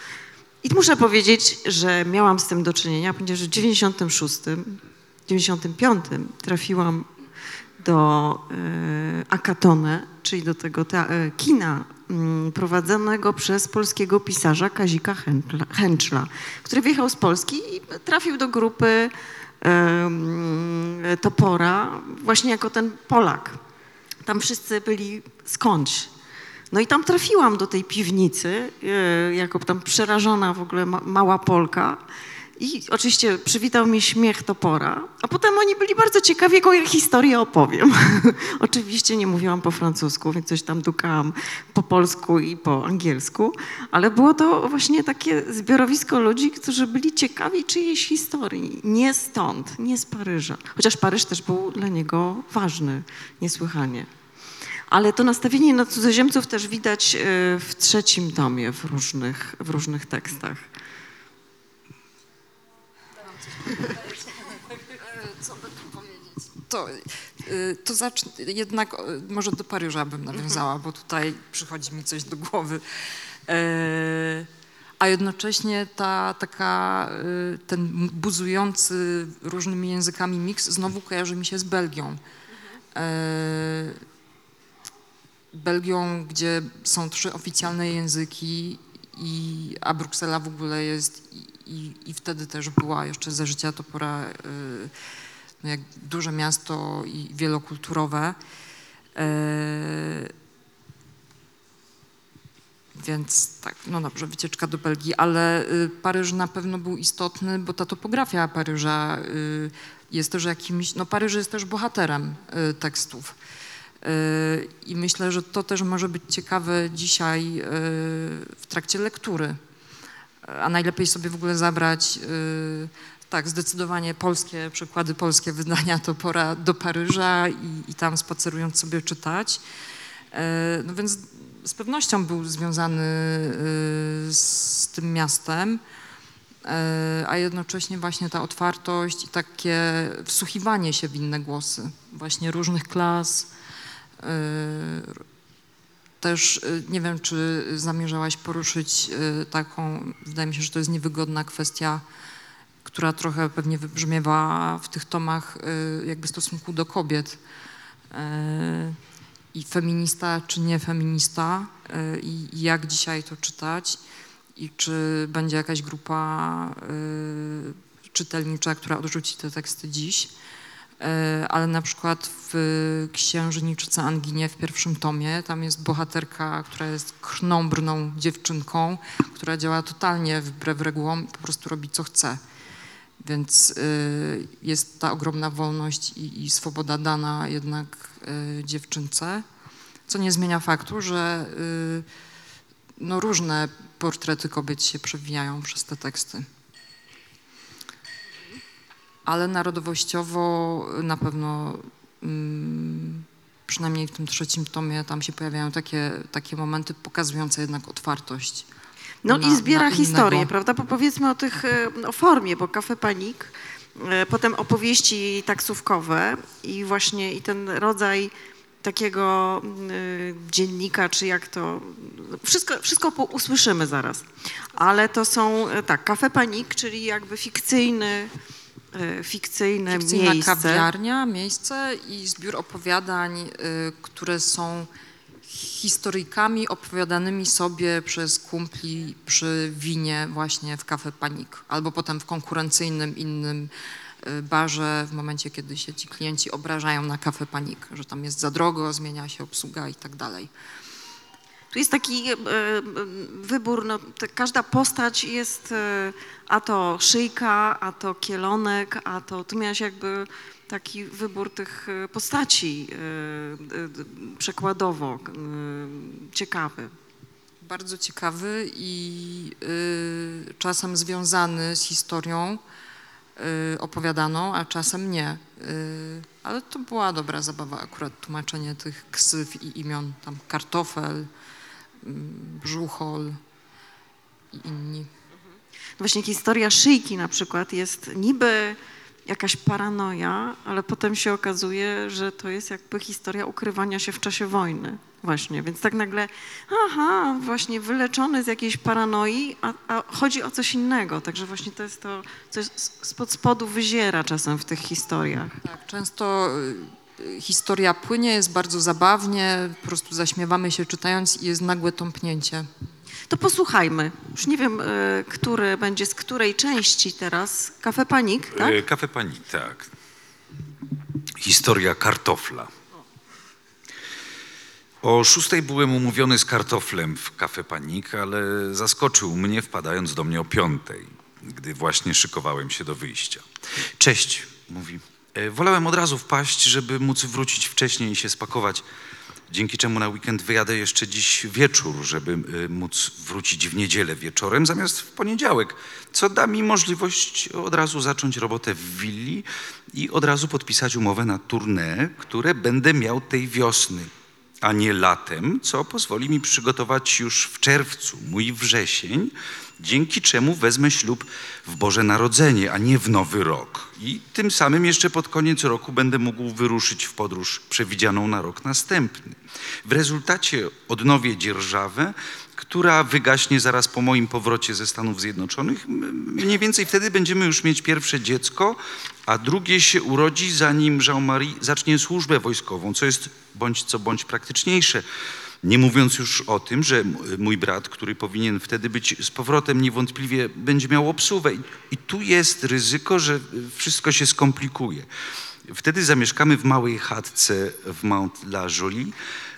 I muszę powiedzieć, że miałam z tym do czynienia, ponieważ w 96, 95 trafiłam do y, Akatone, czyli do tego te, y, kina mm, prowadzonego przez polskiego pisarza Kazika Chęczla, który wyjechał z Polski i trafił do grupy y, Topora właśnie jako ten Polak. Tam wszyscy byli skądś. No i tam trafiłam do tej piwnicy, e, jako tam przerażona w ogóle ma, mała Polka. I oczywiście przywitał mnie śmiech topora, a potem oni byli bardzo ciekawi, jaką ja historię opowiem. oczywiście nie mówiłam po francusku, więc coś tam dukałam po polsku i po angielsku, ale było to właśnie takie zbiorowisko ludzi, którzy byli ciekawi czyjejś historii. Nie stąd, nie z Paryża. Chociaż Paryż też był dla niego ważny, niesłychanie. Ale to nastawienie na cudzoziemców też widać e, w trzecim tomie w różnych, w różnych tekstach. Co by tu powiedzieć? To, y, to zacznę, jednak y, może do Paryża bym nawiązała, bo tutaj przychodzi mi coś do głowy. E, A jednocześnie ta taka, y, ten buzujący różnymi językami miks znowu kojarzy mi się z Belgią. E, Belgią, gdzie są trzy oficjalne języki, i, a Bruksela w ogóle jest i, i, wtedy też była jeszcze za życia Topora y, no jak duże miasto i wielokulturowe. E, więc tak, no dobrze, wycieczka do Belgii, ale y, Paryż na pewno był istotny, bo ta topografia Paryża y, jest też jakimś, no Paryż jest też bohaterem y, tekstów. Y, I myślę, że to też może być ciekawe dzisiaj y, w trakcie lektury. A najlepiej sobie w ogóle zabrać, y, tak, zdecydowanie polskie przykłady, polskie wydania to pora do Paryża i, i tam spacerując sobie czytać. No więc z pewnością był związany z tym miastem, a jednocześnie właśnie ta otwartość i takie wsłuchiwanie się w inne głosy, właśnie różnych klas, też y, nie wiem, czy zamierzałaś poruszyć y, taką, wydaje mi się, że to jest niewygodna kwestia, która trochę pewnie wybrzmiewa w tych tomach y, jakby stosunku do kobiet. I feminista czy nie feminista i jak dzisiaj to czytać i czy będzie jakaś grupa czytelnicza, która odrzuci te teksty dziś. E, ale na przykład w Księżniczce Anginie w pierwszym tomie, tam jest bohaterka, która jest krnąbrną dziewczynką, która działa totalnie wbrew regułom i po prostu robi co chce. Więc y, jest ta ogromna wolność i, i swoboda dana jednak y, dziewczynce, co nie zmienia faktu, że no różne portrety kobiet się przewijają przez te teksty ale narodowościowo na pewno mm, przynajmniej w tym trzecim tomie tam się pojawiają takie, takie momenty pokazujące jednak otwartość. No na- i zbiera historię, prawda? Bo powiedzmy o tych, e, o formie, bo Cafe Panik, e, potem opowieści taksówkowe i właśnie i ten rodzaj takiego y, dziennika, czy jak to, wszystko, wszystko usłyszymy zaraz. Ale to są, e, tak, Cafe Panik, czyli jakby fikcyjny, e, fikcyjne Fikcyjna miejsce. kawiarnia, miejsce i zbiór opowiadań, y, które są historyjkami opowiadanymi sobie przez kumpli przy winie właśnie w Cafe Panik albo potem w konkurencyjnym innym y, barze w momencie, kiedy się ci klienci obrażają na Cafe Panik, że tam jest za drogo, zmienia się obsługa i tak dalej. Tu jest taki e, e, wybór, no, każda postać jest e, a to szyjka, a to kielonek, a to, tu miałaś jakby taki wybór tych postaci przekładowo ciekawy. Bardzo ciekawy i y, czasem związany z historią y, opowiadaną, a czasem nie. Y, ale to była dobra zabawa akurat tłumaczenie tych ksyw i imion. Tam kartofel, brzuchol i inni. Właśnie historia szyjki na przykład jest niby jakaś paranoja, ale potem się okazuje, że to jest jakby historia ukrywania się w czasie wojny. Właśnie, więc tak nagle, aha, właśnie wyleczony z jakiejś paranoi, a, a chodzi o coś innego. Także właśnie to jest to, co spod spodu wyziera czasem w tych historiach. Tak, często y, historia płynie, jest bardzo zabawnie, po prostu zaśmiewamy się czytając i jest nagłe tąpnięcie. To posłuchajmy. Już nie wiem, y, który będzie z której części teraz. Kafe Panik, tak? E, Kafe Pani, tak. Historia kartofla. O szóstej byłem umówiony z kartoflem w Kafe Panik, ale zaskoczył mnie wpadając do mnie o piątej, gdy właśnie szykowałem się do wyjścia. Cześć, mówi. E, Wolałem od razu wpaść, żeby móc wrócić wcześniej i się spakować. Dzięki czemu na weekend wyjadę jeszcze dziś wieczór, żeby e, móc wrócić w niedzielę wieczorem zamiast w poniedziałek, co da mi możliwość od razu zacząć robotę w willi i od razu podpisać umowę na tournée, które będę miał tej wiosny, a nie latem, co pozwoli mi przygotować już w czerwcu mój wrzesień, dzięki czemu wezmę ślub w Boże Narodzenie, a nie w Nowy Rok. I tym samym jeszcze pod koniec roku będę mógł wyruszyć w podróż przewidzianą na rok następny. W rezultacie odnowię dzierżawę, która wygaśnie zaraz po moim powrocie ze Stanów Zjednoczonych. Mniej więcej wtedy będziemy już mieć pierwsze dziecko, a drugie się urodzi, zanim Jean-Marie zacznie służbę wojskową, co jest bądź co bądź praktyczniejsze. Nie mówiąc już o tym, że mój brat, który powinien wtedy być z powrotem, niewątpliwie będzie miał obsuwę. I- I tu jest ryzyko, że wszystko się skomplikuje. Wtedy zamieszkamy w małej chatce w Mount La Jolie,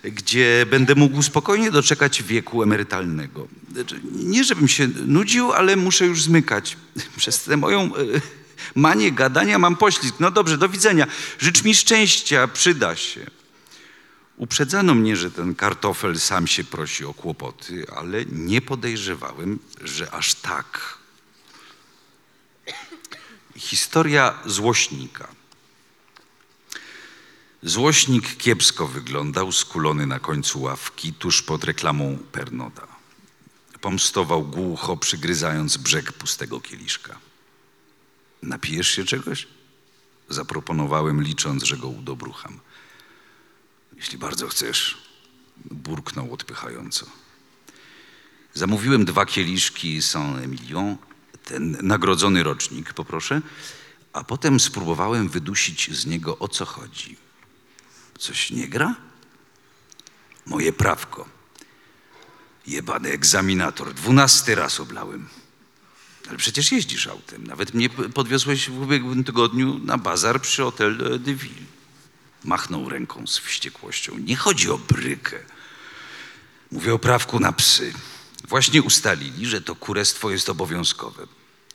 gdzie będę mógł spokojnie doczekać wieku emerytalnego. Znaczy, Nie, żebym się nudził, ale muszę już zmykać. Przez tę moją e, manię gadania mam poślizg. No dobrze, do widzenia. Życz mi szczęścia, przyda się. Uprzedzano mnie, że ten kartofel sam się prosi o kłopoty, ale nie podejrzewałem, że aż tak. Historia złośnika. Złośnik kiepsko wyglądał, skulony na końcu ławki, tuż pod reklamą Pernoda. Pomstował głucho, przygryzając brzeg pustego kieliszka. Napijesz się czegoś? Zaproponowałem, licząc, że go udobrucham. Jeśli bardzo chcesz, burknął odpychająco. Zamówiłem dwa kieliszki Saint-Emilion, ten nagrodzony rocznik, poproszę, a potem spróbowałem wydusić z niego o co chodzi. Coś nie gra? Moje prawko. Jebany egzaminator. Dwunasty raz oblałem. Ale przecież jeździsz autem. Nawet mnie podwiozłeś w ubiegłym tygodniu na bazar przy Hotel de Ville. Machnął ręką z wściekłością. Nie chodzi o brykę. Mówię o prawku na psy. Właśnie ustalili, że to kurestwo jest obowiązkowe.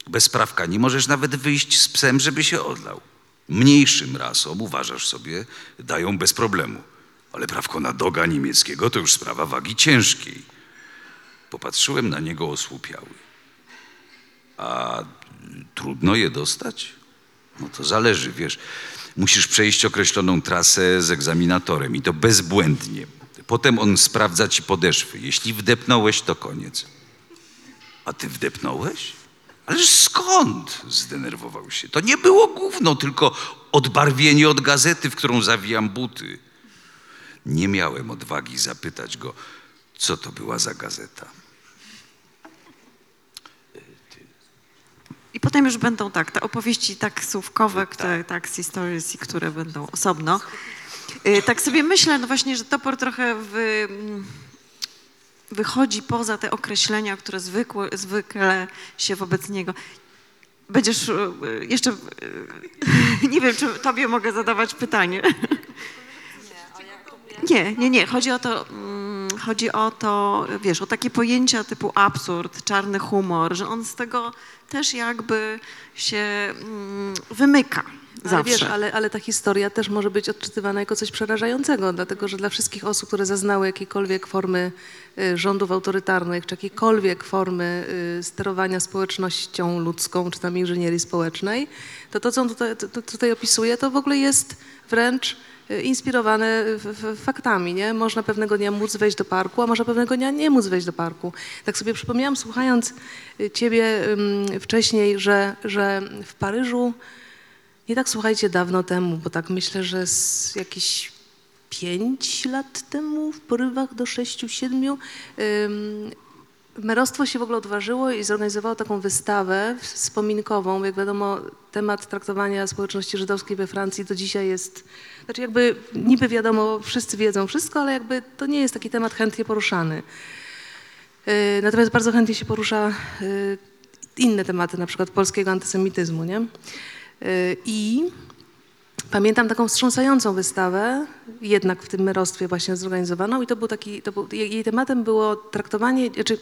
Bez prawka nie możesz nawet wyjść z psem, żeby się odlał. Mniejszym rasom, uważasz sobie, dają bez problemu. Ale prawko na doga niemieckiego to już sprawa wagi ciężkiej. Popatrzyłem na niego osłupiały. A trudno je dostać? No to zależy, wiesz. Musisz przejść określoną trasę z egzaminatorem i to bezbłędnie. Potem on sprawdza ci podeszwy. Jeśli wdepnąłeś, to koniec. A ty wdepnąłeś? Ależ skąd? Zdenerwował się. To nie było gówno, tylko odbarwienie od gazety, w którą zawijam buty. Nie miałem odwagi zapytać go, co to była za gazeta. I potem już będą tak, te opowieści taksówkowe, które, taxi stories, i które będą osobno. Y, Tak sobie myślę, no właśnie, że topor trochę wy, wychodzi poza te określenia, które zwykłe, zwykle się wobec niego. Będziesz y, jeszcze, y, nie wiem, czy tobie mogę zadawać pytanie. Nie, nie, nie. Chodzi o to, mm, chodzi o to, wiesz, o takie pojęcia typu absurd, czarny humor, że on z tego też jakby się mm, wymyka Ale zawsze. wiesz, ale, ale ta historia też może być odczytywana jako coś przerażającego, dlatego że dla wszystkich osób, które zaznały jakiejkolwiek formy y, rządów autorytarnych, czy jakiejkolwiek formy y, sterowania społecznością ludzką, czy tam inżynierii społecznej, to to, co on tutaj, to, tutaj opisuje, to w ogóle jest wręcz inspirowane f- f- faktami, nie? Można pewnego dnia móc wejść do parku, a można pewnego dnia nie móc wejść do parku. Tak sobie przypomniałam, słuchając y, ciebie wcześniej, że, że w Paryżu nie tak słuchajcie dawno temu, bo tak myślę, że z jakieś pięć lat temu, w porywach do sześciu, siedmiu, merostwo się w ogóle odważyło i zorganizowało taką wystawę wspominkową. Jak wiadomo, temat traktowania społeczności żydowskiej we Francji do dzisiaj jest, znaczy jakby niby wiadomo, wszyscy wiedzą wszystko, ale jakby to nie jest taki temat chętnie poruszany. Yy, Natomiast bardzo chętnie się porusza yy, inne tematy, na przykład polskiego antysemityzmu, nie? Yy, I pamiętam taką wstrząsającą wystawę, jednak w tym merostwie właśnie zorganizowaną i to był taki, to był, jej tematem było traktowanie, znaczy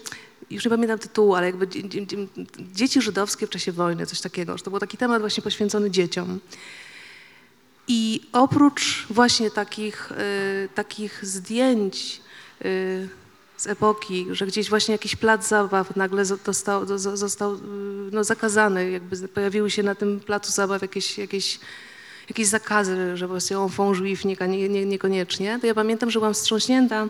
już nie pamiętam tytułu, ale jakby dzie- dzie- dzie- dzieci żydowskie w czasie wojny, coś takiego, że to był taki temat właśnie poświęcony dzieciom. I oprócz właśnie takich, y, takich zdjęć y, z epoki, że gdzieś właśnie jakiś plac zabaw nagle zo- dostał, zo- zo- został y, no, zakazany, jakby pojawiły się na tym placu zabaw jakieś, jakieś, jakieś zakazy, że właściwie enfant juif nie, nie, niekoniecznie, to ja pamiętam, że byłam wstrząśnięta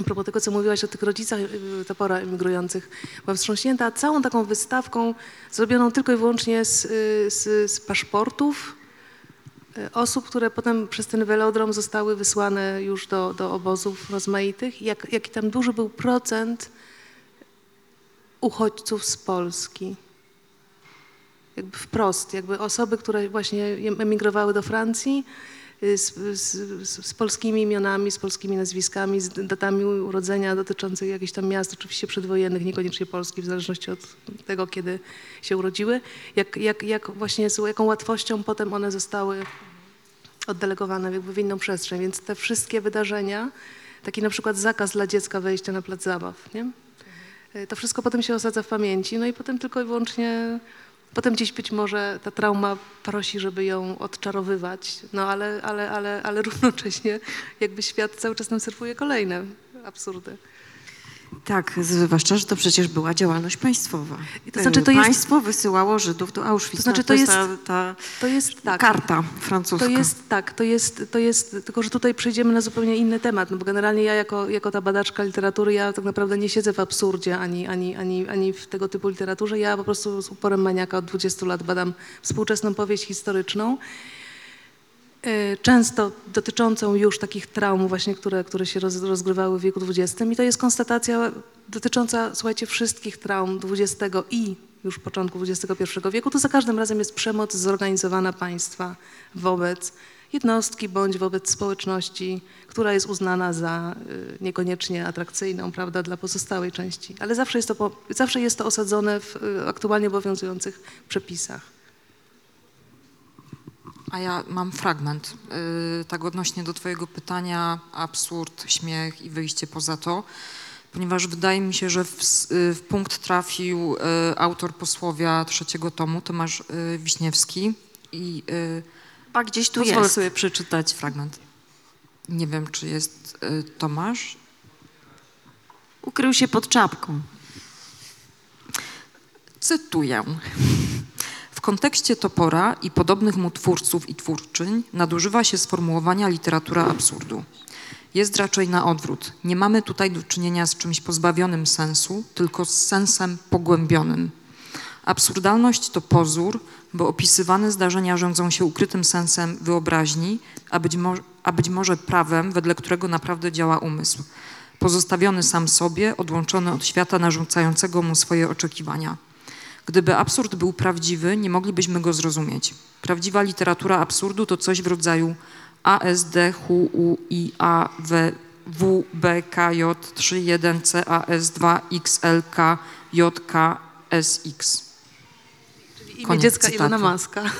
a propos tego, co mówiłaś o tych rodzicach y, topora emigrujących, byłam wstrząśnięta całą taką wystawką zrobioną tylko i wyłącznie z, y, z, z paszportów y, osób, które potem przez ten velodrom zostały wysłane już do, do obozów rozmaitych. Jak, jaki tam duży był procent uchodźców z Polski. Jakby wprost, jakby osoby, które właśnie emigrowały do Francji y, z, z, z, polskimi imionami, z polskimi nazwiskami, z datami urodzenia dotyczących jakichś tam miast, oczywiście przedwojennych, niekoniecznie Polski, w zależności od tego, kiedy się urodziły. Jak, jak, jak właśnie z jaką łatwością potem one zostały oddelegowane jakby w inną przestrzeń. Więc te wszystkie wydarzenia, taki na przykład zakaz dla dziecka wejścia na plac zabaw, nie? Y, To wszystko potem się osadza w pamięci, no i potem tylko i wyłącznie, potem gdzieś być może ta trauma prosi, żeby ją odczarowywać, no ale, ale, ale, ale równocześnie jakby świat cały czas nam serwuje kolejne absurdy. Tak, zwłaszcza, że to przecież była działalność państwowa. I to znaczy, to jest- Państwo wysyłało Żydów do Auschwitz. To znaczy, to, to jest ta, ta To jest tak. karta francuska. To jest tak, to jest, to jest, tylko że tutaj przejdziemy na zupełnie inny temat, no bo generalnie ja jako, jako ta badaczka literatury, ja tak naprawdę nie siedzę w absurdzie ani, ani, ani, ani w tego typu literaturze, ja po prostu z uporem maniaka od 20 lat badam współczesną powieść historyczną, często dotyczącą już takich traum właśnie, które, które się roz, rozgrywały w wieku XX i to jest konstatacja dotycząca, słuchajcie, wszystkich traum XX i już początku XXI wieku, to za każdym razem jest przemoc zorganizowana państwa wobec jednostki bądź wobec społeczności, która jest uznana za y, niekoniecznie atrakcyjną, prawda, dla pozostałej części. Ale zawsze jest to, zawsze jest to osadzone w y, aktualnie obowiązujących przepisach. A ja mam fragment, yy, tak odnośnie do twojego pytania, absurd, śmiech i wyjście poza to, ponieważ wydaje mi się, że w, yy, w punkt trafił yy, autor posłowia trzeciego tomu, Tomasz yy, Wiśniewski i yy, Chyba gdzieś tu pozwolę jest. sobie przeczytać fragment. Nie wiem, czy jest yy, Tomasz. Ukrył się pod czapką. Cytuję. Kontekście Topora i podobnych mu twórców i twórczyń nadużywa się sformułowania literatura absurdu. Jest raczej na odwrót. Nie mamy tutaj do czynienia z czymś pozbawionym sensu, tylko z sensem pogłębionym. Absurdalność to pozór, bo opisywane zdarzenia rządzą się ukrytym sensem wyobraźni, a być, mo- a być może prawem, wedle którego naprawdę działa umysł. Pozostawiony sam sobie, odłączony od świata narzucającego mu swoje oczekiwania. Gdyby absurd był prawdziwy, nie moglibyśmy go zrozumieć. Prawdziwa literatura absurdu to coś w rodzaju ASD, HU, IA, W, W, B, K, J, 3, 1, C, A, S, 2, X, L, K, J, K, S, X. Czyli imię Koniec dziecka cytatu. Ilona Maska.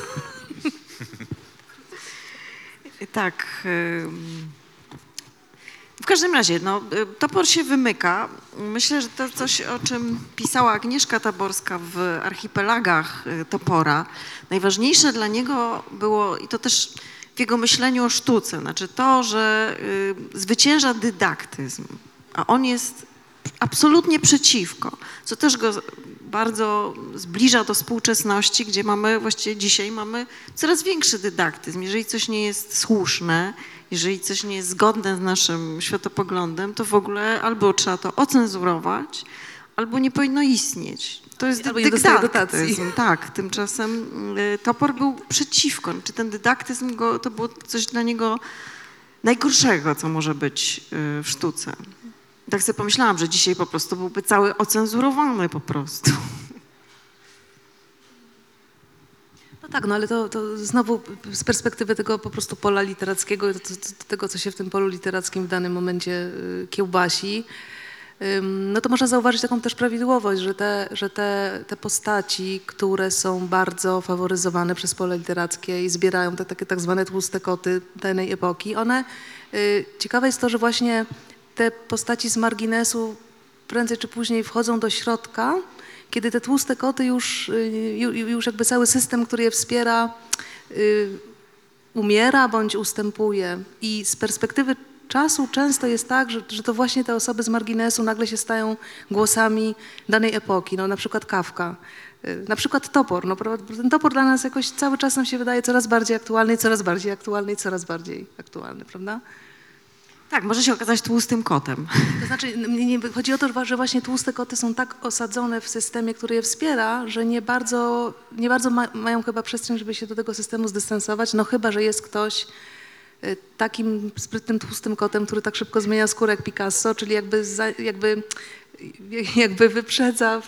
Tak. ym, W każdym razie, no, y, topor się wymyka. Myślę, że to coś, o czym pisała Agnieszka Taborska w archipelagach y, topora, najważniejsze dla niego było, i to też w jego myśleniu o sztuce, znaczy to, że y, zwycięża dydaktyzm, a on jest absolutnie przeciwko, co też go bardzo zbliża do współczesności, gdzie mamy, właściwie dzisiaj mamy coraz większy dydaktyzm. Jeżeli coś nie jest słuszne, jeżeli coś nie jest zgodne z naszym światopoglądem, to w ogóle albo trzeba to ocenzurować, albo nie powinno istnieć. To jest Albo dydaktyzm. Tak, tymczasem y, Topor był przeciwko. Czy ten dydaktyzm go, to było coś dla niego najgorszego, co może być y, w sztuce. Tak sobie pomyślałam, że dzisiaj po prostu byłby cały ocenzurowany po prostu. No tak, no ale to, to znowu z perspektywy tego po prostu pola literackiego, to, to, tego, co się w tym polu literackim w danym momencie y, kiełbasi, no to można zauważyć taką też prawidłowość, że te, że te, te postaci, które są bardzo faworyzowane przez pole literackie i zbierają te takie tak zwane tłuste koty danej epoki, one, y, ciekawe jest to, że właśnie te postaci z marginesu prędzej czy później wchodzą do środka, kiedy te tłuste koty już, y, ju- ju- już jakby cały system, który je wspiera, y, umiera bądź ustępuje. I z perspektywy czasu często jest tak, że, że to właśnie te osoby z marginesu nagle się stają głosami danej epoki. No, na przykład Kawka, y, na przykład Topor. No, ten Topor dla nas jakoś cały czas nam się wydaje coraz bardziej aktualny, coraz bardziej aktualny coraz bardziej aktualny, prawda? Tak, może się okazać tłustym kotem. To znaczy, nie, nie, chodzi o to, że właśnie tłuste koty są tak osadzone w systemie, który je wspiera, że nie bardzo, nie bardzo ma, mają chyba przestrzeń, żeby się do tego systemu zdystansować, no chyba, że jest ktoś y, takim sprytnym tłustym kotem, który tak szybko zmienia skórę jak Picasso, czyli jakby, za, jakby, jakby wyprzedza,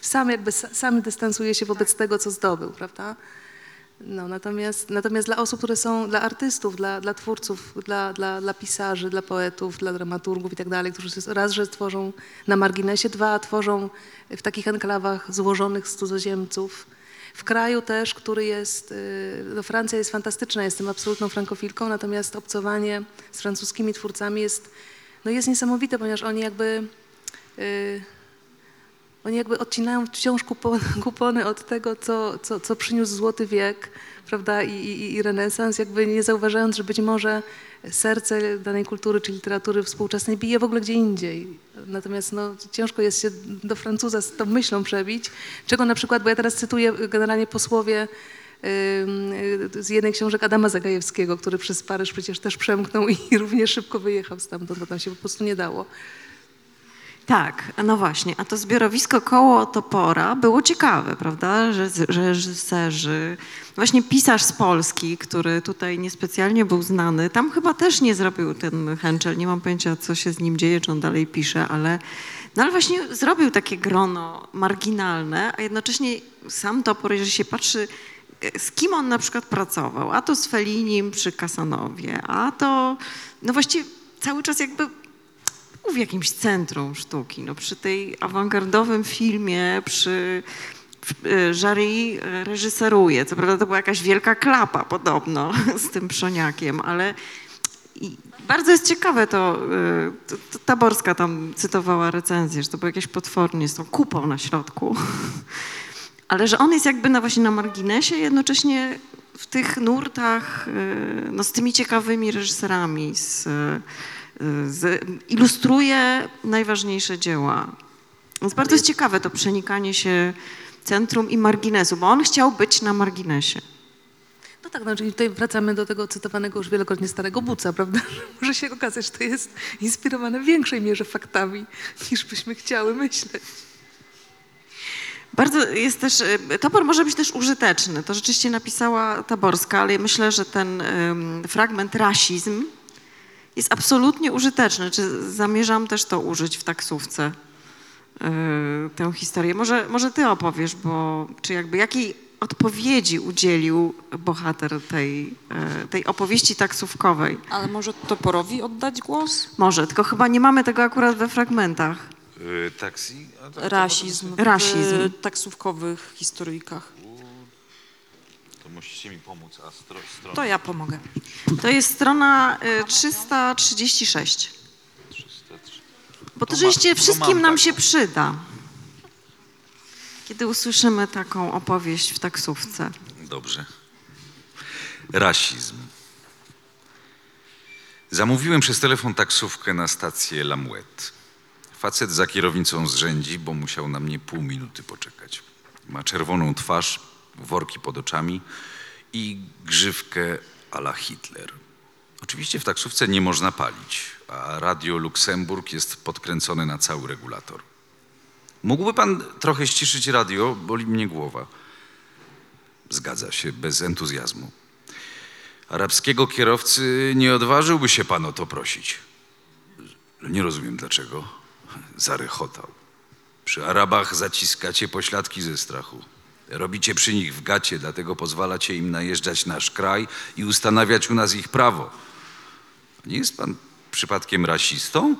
sam jakby sa- sam dystansuje się wobec tego, co zdobył, prawda? No, natomiast, natomiast dla osób, które są, dla artystów, dla, dla twórców, dla, dla, dla pisarzy, dla poetów, dla dramaturgów i tak dalej, którzy raz, że tworzą na marginesie, dwa, tworzą w takich enklawach złożonych z cudzoziemców, w kraju też, który jest, y, no Francja jest fantastyczna, jestem absolutną frankofilką, natomiast obcowanie z francuskimi twórcami jest, no jest niesamowite, ponieważ oni jakby... y, oni jakby odcinają wciąż kupony, kupony od tego, co, co, co przyniósł Złoty Wiek prawda, i, i, i renesans, jakby nie zauważając, że być może serce danej kultury czy literatury współczesnej bije w ogóle gdzie indziej. Natomiast no, ciężko jest się do Francuza z tą myślą przebić, czego na przykład, bo ja teraz cytuję generalnie posłowie y, z jednej książek Adama Zagajewskiego, który przez Paryż przecież też przemknął i równie szybko wyjechał stamtąd, bo tam się po prostu nie dało. Tak, no właśnie, a to zbiorowisko koło Topora było ciekawe, prawda, że reżyserzy, właśnie pisarz z Polski, który tutaj niespecjalnie był znany, tam chyba też nie zrobił ten Henschel, nie mam pojęcia, co się z nim dzieje, czy on dalej pisze, ale, no ale właśnie zrobił takie grono marginalne, a jednocześnie sam Topor, jeżeli się patrzy, e, z kim on na przykład pracował, a to z Felinim przy Kasanowie, a to, no właściwie cały czas jakby w jakimś centrum sztuki, no przy tej awangardowym filmie, przy e, Jarry e, reżyseruje. Co prawda to była jakaś wielka klapa podobno z tym Przoniakiem, ale bardzo jest ciekawe to, e, to, to Taborska tam cytowała recenzję, że to było jakieś potwornie z tą kupą na środku. Ale że on jest jakby na właśnie na marginesie, jednocześnie w tych nurtach, no z tymi ciekawymi reżyserami, z, z, ilustruje najważniejsze dzieła. Więc bardzo jest ciekawe to przenikanie się centrum i marginesu, bo on chciał być na marginesie. No tak, no, czyli tutaj wracamy do tego cytowanego już wielokrotnie starego Buca, prawda? Może się okazać, że to jest inspirowane w większej mierze faktami, niż byśmy chciały myśleć. Bardzo jest też, y, topor może być też użyteczny. To rzeczywiście napisała Taborska, ale myślę, że ten ym, fragment rasizm jest absolutnie użyteczny. Czy zamierzam też to użyć w taksówce, y, tę historię? Może, może ty opowiesz, bo czy jakby jakiej odpowiedzi udzielił bohater tej, y, tej opowieści taksówkowej? Ale może Toporowi oddać głos? Może, tylko chyba nie mamy tego akurat we fragmentach. Y, taksi? A to- to- Rasizm. Rasizm. W taksówkowych historyjkach. Musicie mi pomóc, a stro, stron. To ja pomogę. To jest strona y, 336. Bo to To rzeczywiście wszystkim nam się przyda. Kiedy usłyszymy taką opowieść w taksówce. Dobrze. Rasizm. Zamówiłem przez telefon taksówkę na stację Lamouette. Facet za kierownicą zrzędzi, bo musiał na mnie pół minuty poczekać. Ma czerwoną twarz, worki pod oczami i grzywkę a la Hitler. Oczywiście w taksówce nie można palić, a radio Luksemburg jest podkręcone na cały regulator. Mógłby pan trochę ściszyć radio, boli mnie głowa. Zgadza się, bez entuzjazmu. Arabskiego kierowcy nie odważyłby się pan o to prosić. Nie rozumiem dlaczego. Zarechotał. Przy Arabach zaciskacie pośladki ze strachu. Robicie przy nich w gacie, dlatego pozwalacie im najeżdżać nasz kraj i ustanawiać u nas ich prawo. Nie jest pan przypadkiem rasistą?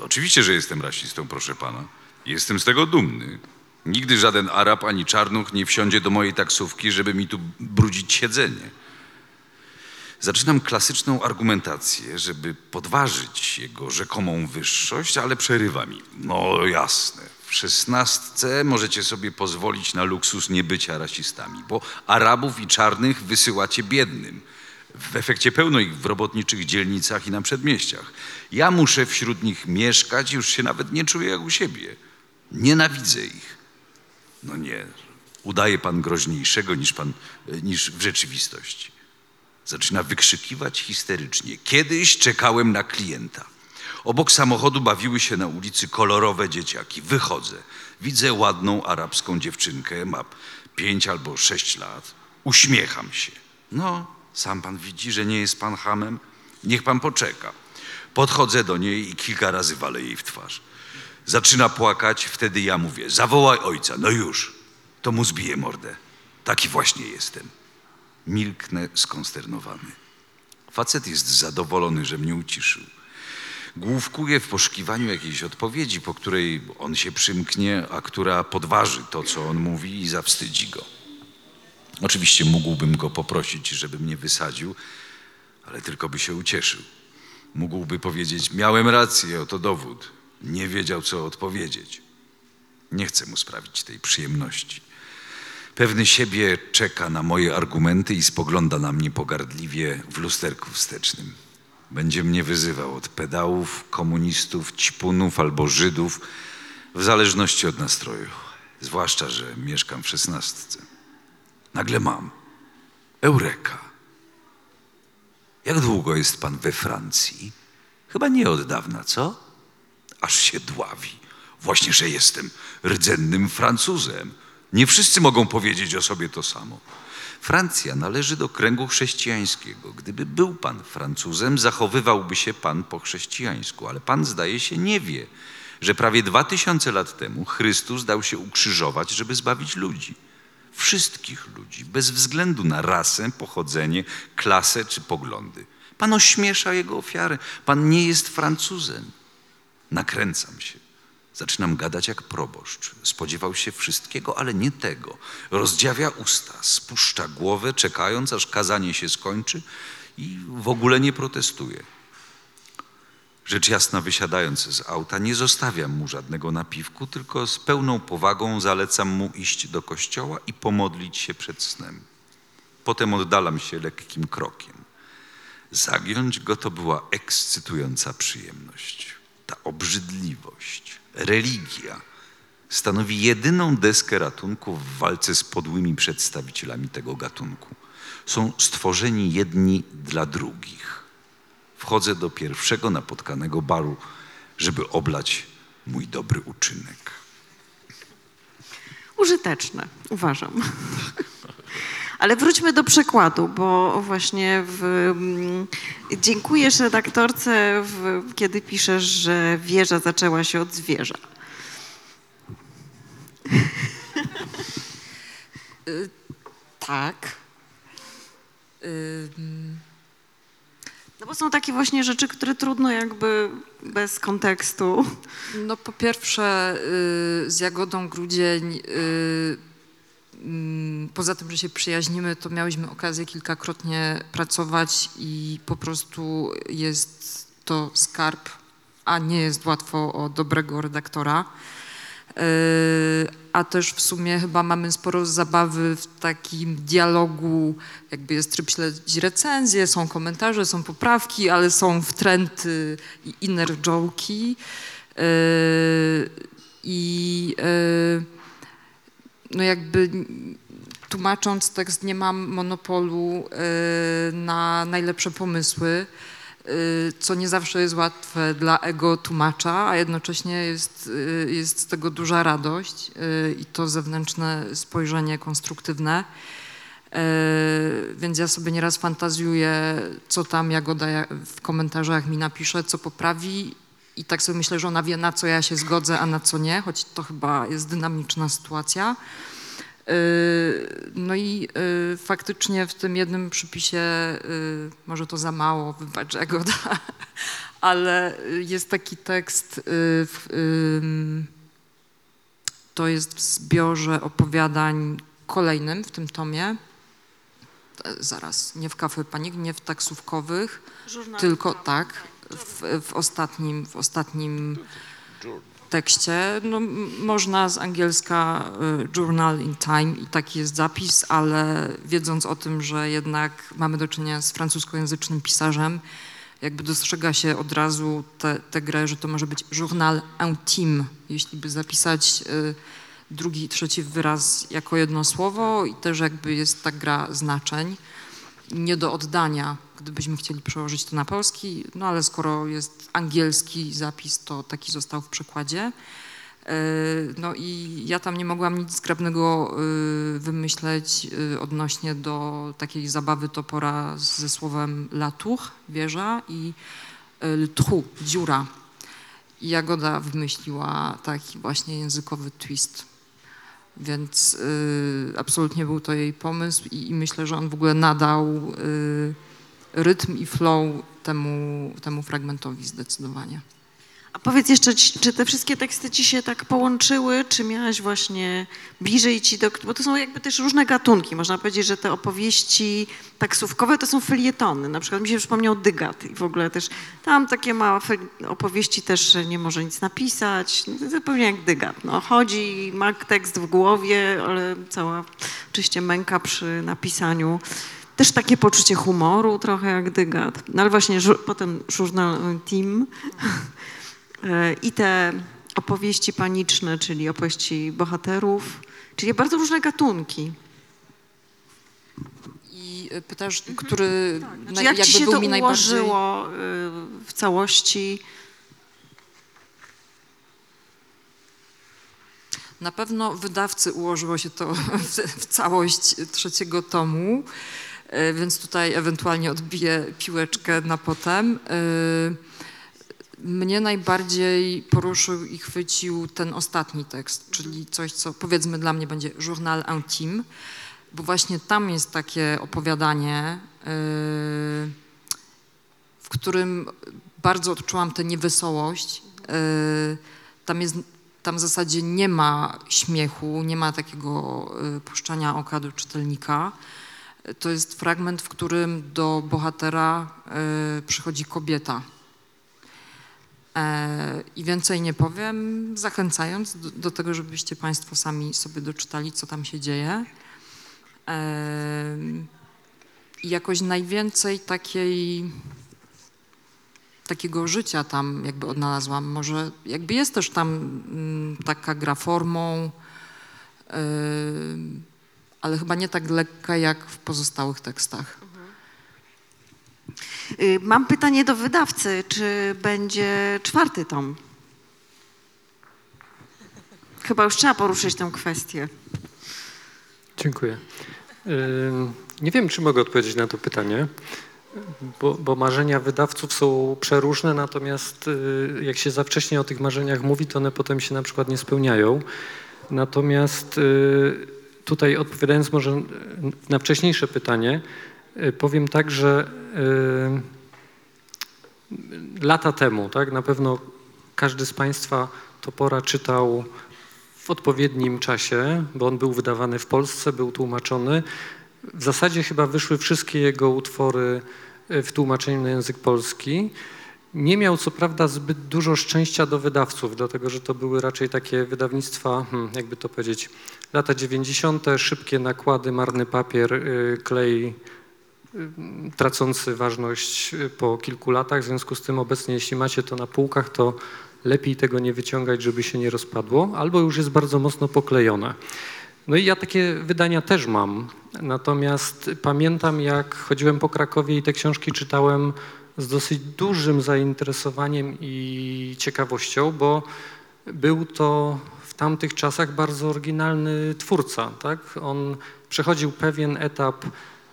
Oczywiście, że jestem rasistą, proszę pana. Jestem z tego dumny. Nigdy żaden Arab ani czarnuch nie wsiądzie do mojej taksówki, żeby mi tu brudzić siedzenie. Zaczynam klasyczną argumentację, żeby podważyć jego rzekomą wyższość, ale przerywa mi. No jasne, szesnastce możecie sobie pozwolić na luksus niebycia rasistami, bo Arabów i czarnych wysyłacie biednym. W efekcie pełno ich w robotniczych dzielnicach i na przedmieściach. Ja muszę wśród nich mieszkać, już się nawet nie czuję jak u siebie. Nienawidzę ich. No nie, udaje pan groźniejszego niż, pan, niż w rzeczywistości. Zaczyna wykrzykiwać histerycznie. Kiedyś czekałem na klienta. Obok samochodu bawiły się na ulicy kolorowe dzieciaki. Wychodzę. Widzę ładną arabską dziewczynkę, ma pięć albo sześć lat. Uśmiecham się. No, sam pan widzi, że nie jest pan hamem? Niech pan poczeka. Podchodzę do niej i kilka razy walę jej w twarz. Zaczyna płakać, wtedy ja mówię: Zawołaj ojca, no już. To mu zbije mordę. Taki właśnie jestem. Milknę skonsternowany. Facet jest zadowolony, że mnie uciszył. Główkuje w poszukiwaniu jakiejś odpowiedzi, po której on się przymknie, a która podważy to, co on mówi i zawstydzi go. Oczywiście mógłbym go poprosić, żeby mnie wysadził, ale tylko by się ucieszył. Mógłby powiedzieć: Miałem rację, oto dowód. Nie wiedział, co odpowiedzieć. Nie chcę mu sprawić tej przyjemności. Pewny siebie czeka na moje argumenty i spogląda na mnie pogardliwie w lusterku wstecznym. Będzie mnie wyzywał od pedałów, komunistów, ćpunów albo Żydów, w zależności od nastroju. Zwłaszcza, że mieszkam w szesnastce. Nagle mam. Eureka. Jak długo jest pan we Francji? Chyba nie od dawna, co? Aż się dławi. Właśnie, że jestem rdzennym Francuzem. Nie wszyscy mogą powiedzieć o sobie to samo. Francja należy do kręgu chrześcijańskiego. Gdyby był pan Francuzem, zachowywałby się pan po chrześcijańsku, ale pan zdaje się nie wie, że prawie dwa tysiące lat temu Chrystus dał się ukrzyżować, żeby zbawić ludzi. Wszystkich ludzi, bez względu na rasę, pochodzenie, klasę czy poglądy. Pan ośmiesza jego ofiary. Pan nie jest Francuzem. Nakręcam się. Zaczynam gadać jak proboszcz. Spodziewał się wszystkiego, ale nie tego. Rozdziawia usta, spuszcza głowę, czekając, aż kazanie się skończy i w ogóle nie protestuje. Rzecz jasna, wysiadając z auta, nie zostawiam mu żadnego napiwku, tylko z pełną powagą zalecam mu iść do kościoła i pomodlić się przed snem. Potem oddalam się lekkim krokiem. Zagiąć go to była ekscytująca przyjemność. Ta obrzydliwość, religia stanowi jedyną deskę ratunku w walce z podłymi przedstawicielami tego gatunku. Są stworzeni jedni dla drugich. Wchodzę do pierwszego napotkanego baru, żeby oblać mój dobry uczynek. Użyteczne, uważam. Ale wróćmy do przekładu, bo właśnie w, mm, dziękujesz redaktorce, w, kiedy piszesz, że wieża zaczęła się od zwierza. Tak. Ym, No bo są takie właśnie rzeczy, które trudno jakby bez kontekstu. No po pierwsze y, z Jagodą Grudzień, y, mm, poza tym, że się przyjaźnimy, to miałyśmy okazję kilkakrotnie pracować i po prostu jest to skarb a nie jest łatwo o dobrego redaktora. Yy, A też w sumie chyba mamy sporo zabawy w takim dialogu, jakby jest tryb śledzić recenzje, są komentarze, są poprawki, ale są wtręty i inner joke'i. Yy, I yy, no jakby tłumacząc tekst nie mam monopolu yy, na najlepsze pomysły, yy, co nie zawsze jest łatwe dla ego tłumacza, a jednocześnie jest, yy, jest z tego duża radość i to zewnętrzne spojrzenie konstruktywne. Więc ja sobie nieraz fantazjuję, co tam Jagoda ja- w komentarzach mi napisze, co poprawi i tak sobie myślę, że ona wie, na co ja się zgodzę, a na co nie, choć to chyba jest dynamiczna sytuacja. Yy, No i yy, faktycznie w tym jednym przypisie, yy, może to za mało, wybacz Jagoda, ale y, jest taki tekst, to jest w zbiorze opowiadań kolejnym w tym tomie, zaraz, nie w kafe panik, nie w taksówkowych, tylko tak, w, w ostatnim, w ostatnim tekście. No, można z angielska y, Journal in Time i taki jest zapis, ale wiedząc o tym, że jednak mamy do czynienia z francuskojęzycznym pisarzem, jakby dostrzega się od razu tę grę, że to może być Journal intime, jeśli by zapisać y, drugi i trzeci wyraz jako jedno słowo i też jakby jest ta gra znaczeń nie do oddania, gdybyśmy chcieli przełożyć to na polski, no ale skoro jest angielski zapis, to taki został w przekładzie. E, No i ja tam nie mogłam nic zgrabnego y, wymyśleć y, odnośnie do takiej zabawy topora ze słowem la tour, wieża i trou, dziura. I Jagoda wymyśliła taki właśnie językowy twist. Więc y, absolutnie był to jej pomysł i, i myślę, że on w ogóle nadał y, rytm i flow temu, temu fragmentowi zdecydowanie. A powiedz jeszcze, czy te wszystkie teksty ci się tak połączyły, czy miałaś właśnie bliżej ci do... Bo to są jakby też różne gatunki. Można powiedzieć, że te opowieści taksówkowe to są felietony. Na przykład mi się przypomniał Dygat i w ogóle też tam takie małe opowieści też nie może nic napisać. No, zupełnie jak Dygat. No, chodzi, ma tekst w głowie, ale cała oczywiście męka przy napisaniu. Też takie poczucie humoru trochę jak Dygat. No ale właśnie potem Journal Team. E, i te opowieści paniczne, czyli opowieści bohaterów, czyli bardzo różne gatunki. I y, pytasz, który Znaczy, naj, jak jakby ci się to mi najbardziej... ułożyło y, w całości? Na pewno wydawcy ułożyło się to w, w całość trzeciego tomu, e, więc tutaj ewentualnie odbiję piłeczkę na potem. E, Mnie najbardziej poruszył i chwycił ten ostatni tekst, czyli coś, co powiedzmy dla mnie będzie Journal Intime, bo właśnie tam jest takie opowiadanie, e, w którym bardzo odczułam tę niewesołość. E, Tam jest tam w zasadzie nie ma śmiechu, nie ma takiego y, puszczania oka do czytelnika. To jest fragment, w którym do bohatera przychodzi kobieta. E, I więcej nie powiem, zachęcając do, do tego, żebyście Państwo sami sobie doczytali, co tam się dzieje. I jakoś najwięcej takiej takiego życia tam jakby odnalazłam. Może jakby jest też tam mm, taka gra formą, ale chyba nie tak lekka jak w pozostałych tekstach. Y, Mam pytanie do wydawcy, czy będzie czwarty tom? Chyba już trzeba poruszyć tę kwestię. Dziękuję. Ym, Nie wiem, czy mogę odpowiedzieć na to pytanie, bo, bo marzenia wydawców są przeróżne, natomiast y, jak się za wcześnie o tych marzeniach mówi, to one potem się na przykład nie spełniają. Natomiast y, tutaj odpowiadając może na wcześniejsze pytanie, y, powiem tak, że y, lata temu, tak, na pewno każdy z Państwa Topora czytał w odpowiednim czasie, bo on był wydawany w Polsce, był tłumaczony. W zasadzie chyba wyszły wszystkie jego utwory e, w tłumaczeniu na język polski. Nie miał co prawda zbyt dużo szczęścia do wydawców, dlatego że to były raczej takie wydawnictwa, hmm, jakby to powiedzieć, lata 90., szybkie nakłady, marny papier, y, klej y, tracący ważność y, po kilku latach. W związku z tym obecnie, jeśli macie to na półkach, to lepiej tego nie wyciągać, żeby się nie rozpadło, albo już jest bardzo mocno poklejone. No i ja takie wydania też mam. Natomiast pamiętam, jak chodziłem po Krakowie i te książki czytałem z dosyć dużym zainteresowaniem i ciekawością, bo był to w tamtych czasach bardzo oryginalny twórca. Tak? On przechodził pewien etap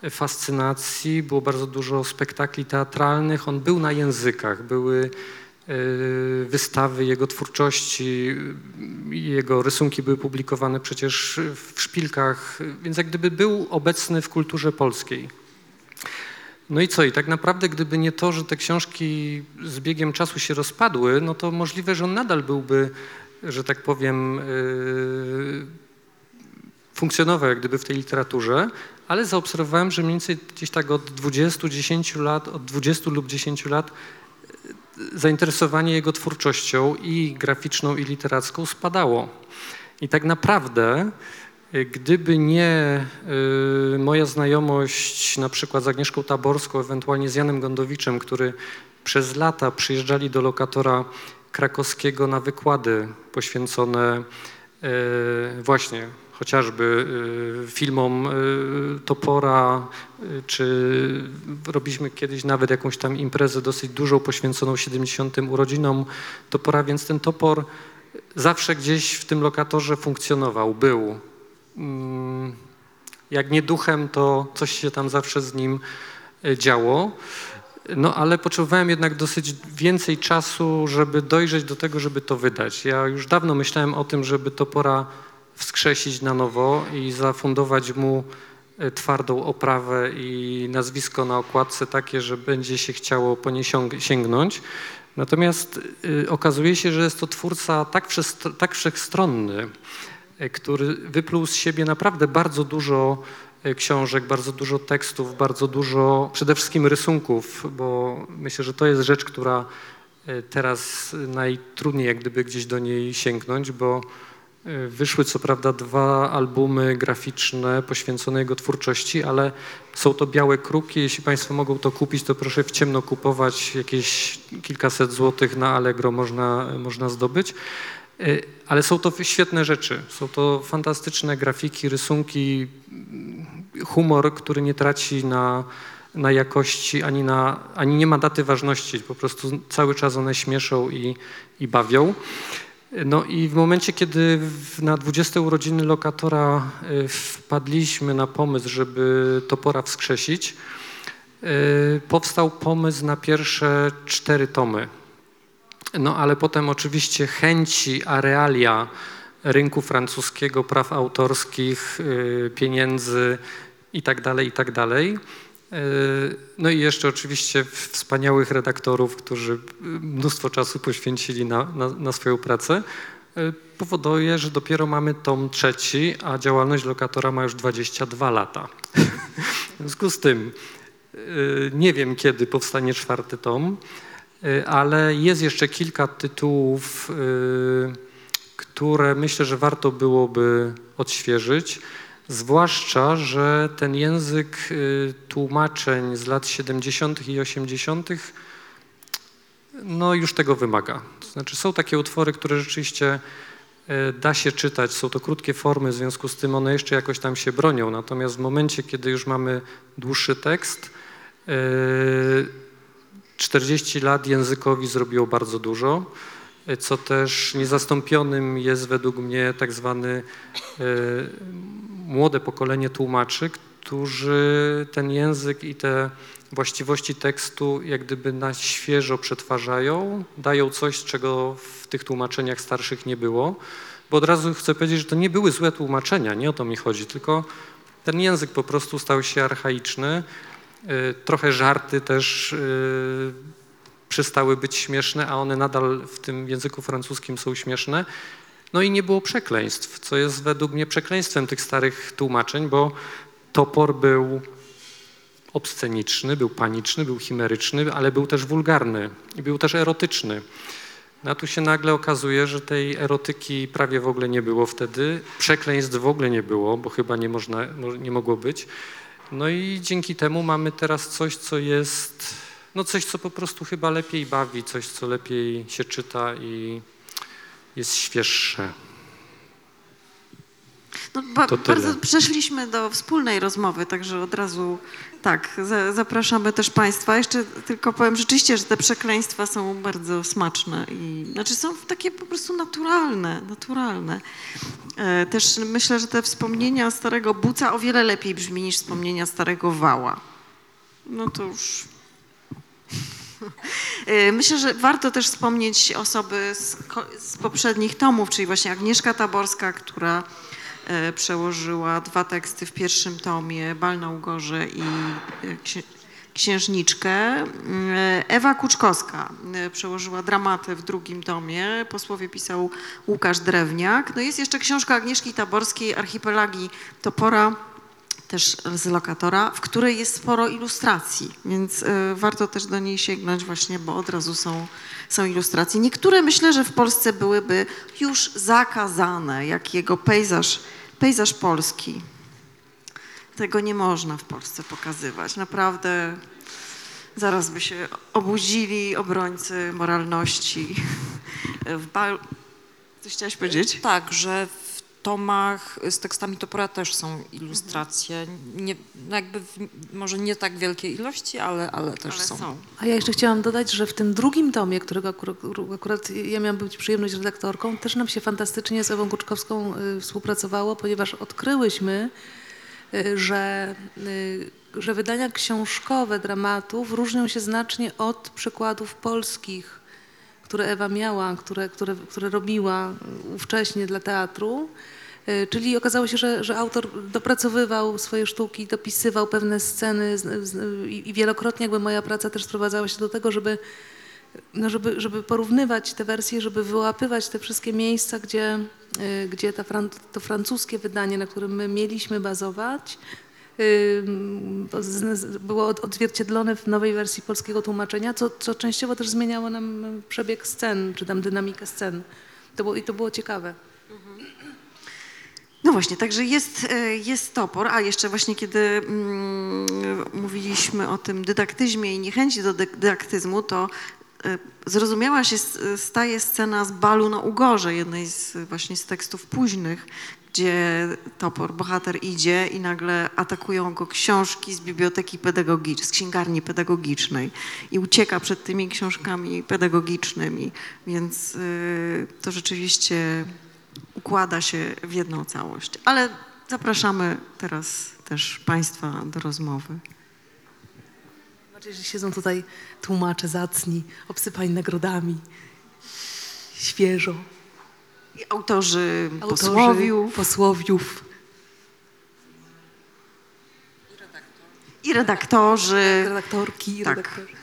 fascynacji, było bardzo dużo spektakli teatralnych, on był na językach, były y, wystawy jego twórczości, jego rysunki były publikowane przecież w szpilkach, więc jak gdyby był obecny w kulturze polskiej. No i co? I tak naprawdę, gdyby nie to, że te książki z biegiem czasu się rozpadły, no to możliwe, że on nadal byłby, że tak powiem, yy, funkcjonował jak gdyby w tej literaturze, ale zaobserwowałem, że mniej więcej gdzieś tak od 20, 10 lat, od 20 lub 10 lat yy, zainteresowanie jego twórczością i graficzną, i literacką spadało. I tak naprawdę Gdyby nie y, moja znajomość na przykład z Agnieszką Taborską, ewentualnie z Janem Gondowiczem, który przez lata przyjeżdżali do lokatora krakowskiego na wykłady poświęcone y, właśnie chociażby y, filmom Topora, czy robiliśmy kiedyś nawet jakąś tam imprezę dosyć dużą poświęconą 70. urodzinom Topora, więc ten Topor zawsze gdzieś w tym lokatorze funkcjonował, był. Mm, jak nie duchem, to coś się tam zawsze z nim działo. No ale potrzebowałem jednak dosyć więcej czasu, żeby dojrzeć do tego, żeby to wydać. Ja już dawno myślałem o tym, żeby to pora wskrzesić na nowo i zafundować mu e, twardą oprawę i nazwisko na okładce takie, że będzie się chciało po nie sięgnąć. Natomiast y, okazuje się, że jest to twórca tak, tak wszechstronny, E, który wypluł z siebie naprawdę bardzo dużo e, książek, bardzo dużo tekstów, bardzo dużo przede wszystkim rysunków, bo myślę, że to jest rzecz, która e, teraz najtrudniej jak gdyby gdzieś do niej sięgnąć, bo wyszły co prawda dwa albumy graficzne poświęcone jego twórczości, ale są to białe kruki. Jeśli Państwo mogą to kupić, to proszę w ciemno kupować. Jakieś kilkaset złotych na Allegro można, można zdobyć. Y, ale są to świetne rzeczy. Są to fantastyczne grafiki, rysunki, humor, który nie traci na, na jakości, ani, na, ani nie ma daty ważności. Po prostu cały czas one śmieszą i, i bawią. No i w momencie, kiedy na 20 urodziny lokatora y, wpadliśmy na pomysł, żeby Topora wskrzesić, y, powstał pomysł na pierwsze cztery tomy. No ale potem oczywiście chęci, a realia rynku francuskiego, praw autorskich, y, pieniędzy itd., tak itd. Y, no i jeszcze oczywiście wspaniałych redaktorów, którzy mnóstwo czasu poświęcili na, na, na swoją pracę, y, powoduje, że dopiero mamy tom trzeci, a działalność lokatora ma już 22 lata. W związku z tym nie wiem, kiedy powstanie czwarty tom. Ale jest jeszcze kilka tytułów, które myślę, że warto byłoby odświeżyć. Zwłaszcza, że ten język y, tłumaczeń z lat 70. i 80. no już tego wymaga. To znaczy są takie utwory, które rzeczywiście da się czytać, są to krótkie formy, w związku z tym one jeszcze jakoś tam się bronią. Natomiast w momencie, kiedy już mamy dłuższy tekst, 40 lat językowi zrobiło bardzo dużo, co też niezastąpionym jest według mnie tak zwany e, młode pokolenie tłumaczy, którzy ten język i te właściwości tekstu jak gdyby na świeżo przetwarzają, dają coś, czego w tych tłumaczeniach starszych nie było. Bo od razu chcę powiedzieć, że to nie były złe tłumaczenia, nie o to mi chodzi, tylko ten język po prostu stał się archaiczny, Y, trochę żarty też y, przestały być śmieszne, a one nadal w tym języku francuskim są śmieszne. No i nie było przekleństw, co jest według mnie przekleństwem tych starych tłumaczeń, bo topor był obsceniczny, był paniczny, był chimeryczny, ale był też wulgarny i był też erotyczny. No a tu się nagle okazuje, że tej erotyki prawie w ogóle nie było wtedy, przekleństw w ogóle nie było, bo chyba nie, można, mo- nie mogło być. No i dzięki temu mamy teraz coś, co jest, no coś, co po prostu chyba lepiej bawi, coś, co lepiej się czyta i jest świeższe. No, ba- To tyle. bardzo przeszliśmy do wspólnej rozmowy, także od razu tak, za, zapraszamy też Państwa. Jeszcze tylko powiem rzeczywiście, że te przekleństwa są bardzo smaczne i znaczy są takie po prostu naturalne, naturalne. E, też myślę, że te wspomnienia starego Buca o wiele lepiej brzmi niż wspomnienia starego Wała. No to już Myślę, że warto też wspomnieć osoby z, z poprzednich tomów, czyli właśnie Agnieszka Taborska, która e, przełożyła dwa teksty w pierwszym tomie, Bal na Ugorze i księ- Księżniczkę. Ewa Kuczkowska przełożyła dramaty w drugim tomie, posłowie pisał Łukasz Drewniak. No jest jeszcze książka Agnieszki Taborskiej, Archipelagi Topora, też z lokatora, w której jest sporo ilustracji, więc y, warto też do niej sięgnąć właśnie, bo od razu są, są ilustracje. Niektóre myślę, że w Polsce byłyby już zakazane, jak jego pejzaż, pejzaż polski. Tego nie można w Polsce pokazywać. Naprawdę zaraz by się obudzili obrońcy moralności. W ba... Coś chciałaś powiedzieć? Tak, że w tomach z tekstami Topora też są ilustracje. Nie, no jakby w, może nie tak wielkiej ilości, ale, ale też Ale są. są. A ja jeszcze chciałam dodać, że w tym drugim tomie, którego akurat, akurat ja miałam być przyjemność redaktorką, też nam się fantastycznie z Ewą Kuczkowską y, współpracowało, ponieważ odkryłyśmy, y, że, y, że wydania książkowe dramatów różnią się znacznie od przykładów polskich, które Ewa miała, które, które, które robiła ówcześnie dla teatru. Y, Czyli okazało się, że, że autor dopracowywał swoje sztuki, dopisywał pewne sceny i wielokrotnie jakby moja praca też sprowadzała się do tego, żeby, no żeby, żeby porównywać te wersje, żeby wyłapywać te wszystkie miejsca, gdzie, y, gdzie ta to francuskie wydanie, na którym my mieliśmy bazować, było od- odzwierciedlone w nowej wersji polskiego tłumaczenia, co, co częściowo też zmieniało nam przebieg scen, czy tam dynamikę scen. To było, I to było ciekawe. No właśnie, także jest, e, jest topor, a jeszcze właśnie kiedy mm, mówiliśmy o tym dydaktyzmie i niechęci do dy- dydaktyzmu, to e, zrozumiała się staje scena z balu na Ugorze, jednej z właśnie z tekstów późnych, gdzie topor, bohater idzie i nagle atakują go książki z biblioteki pedagogicznej, z księgarni pedagogicznej i ucieka przed tymi książkami pedagogicznymi, więc y, to rzeczywiście układa się w jedną całość. Ale zapraszamy teraz też Państwa do rozmowy. Zobaczcie, że siedzą tutaj tłumacze zacni, obsypani nagrodami, świeżo. I autorzy, Autorzy, posłowiów posłowiów. i redaktorzy. redaktorki i tak. redaktorzy.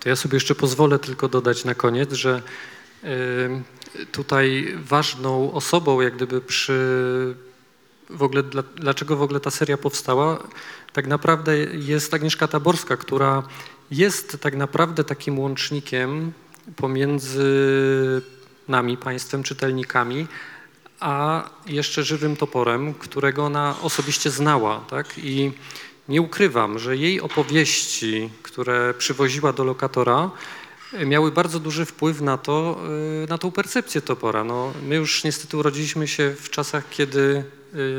To ja sobie jeszcze pozwolę tylko dodać na koniec, że y, tutaj ważną osobą, jak gdyby przy w ogóle, dla, dlaczego w ogóle ta seria powstała, tak naprawdę jest Agnieszka Taborska, która jest tak naprawdę takim łącznikiem pomiędzy nami, państwem, czytelnikami, a jeszcze żywym toporem, którego ona osobiście znała, tak? I nie ukrywam, że jej opowieści, które przywoziła do lokatora, miały bardzo duży wpływ na to, e, na tą percepcję topora. No, my już niestety urodziliśmy się w czasach, kiedy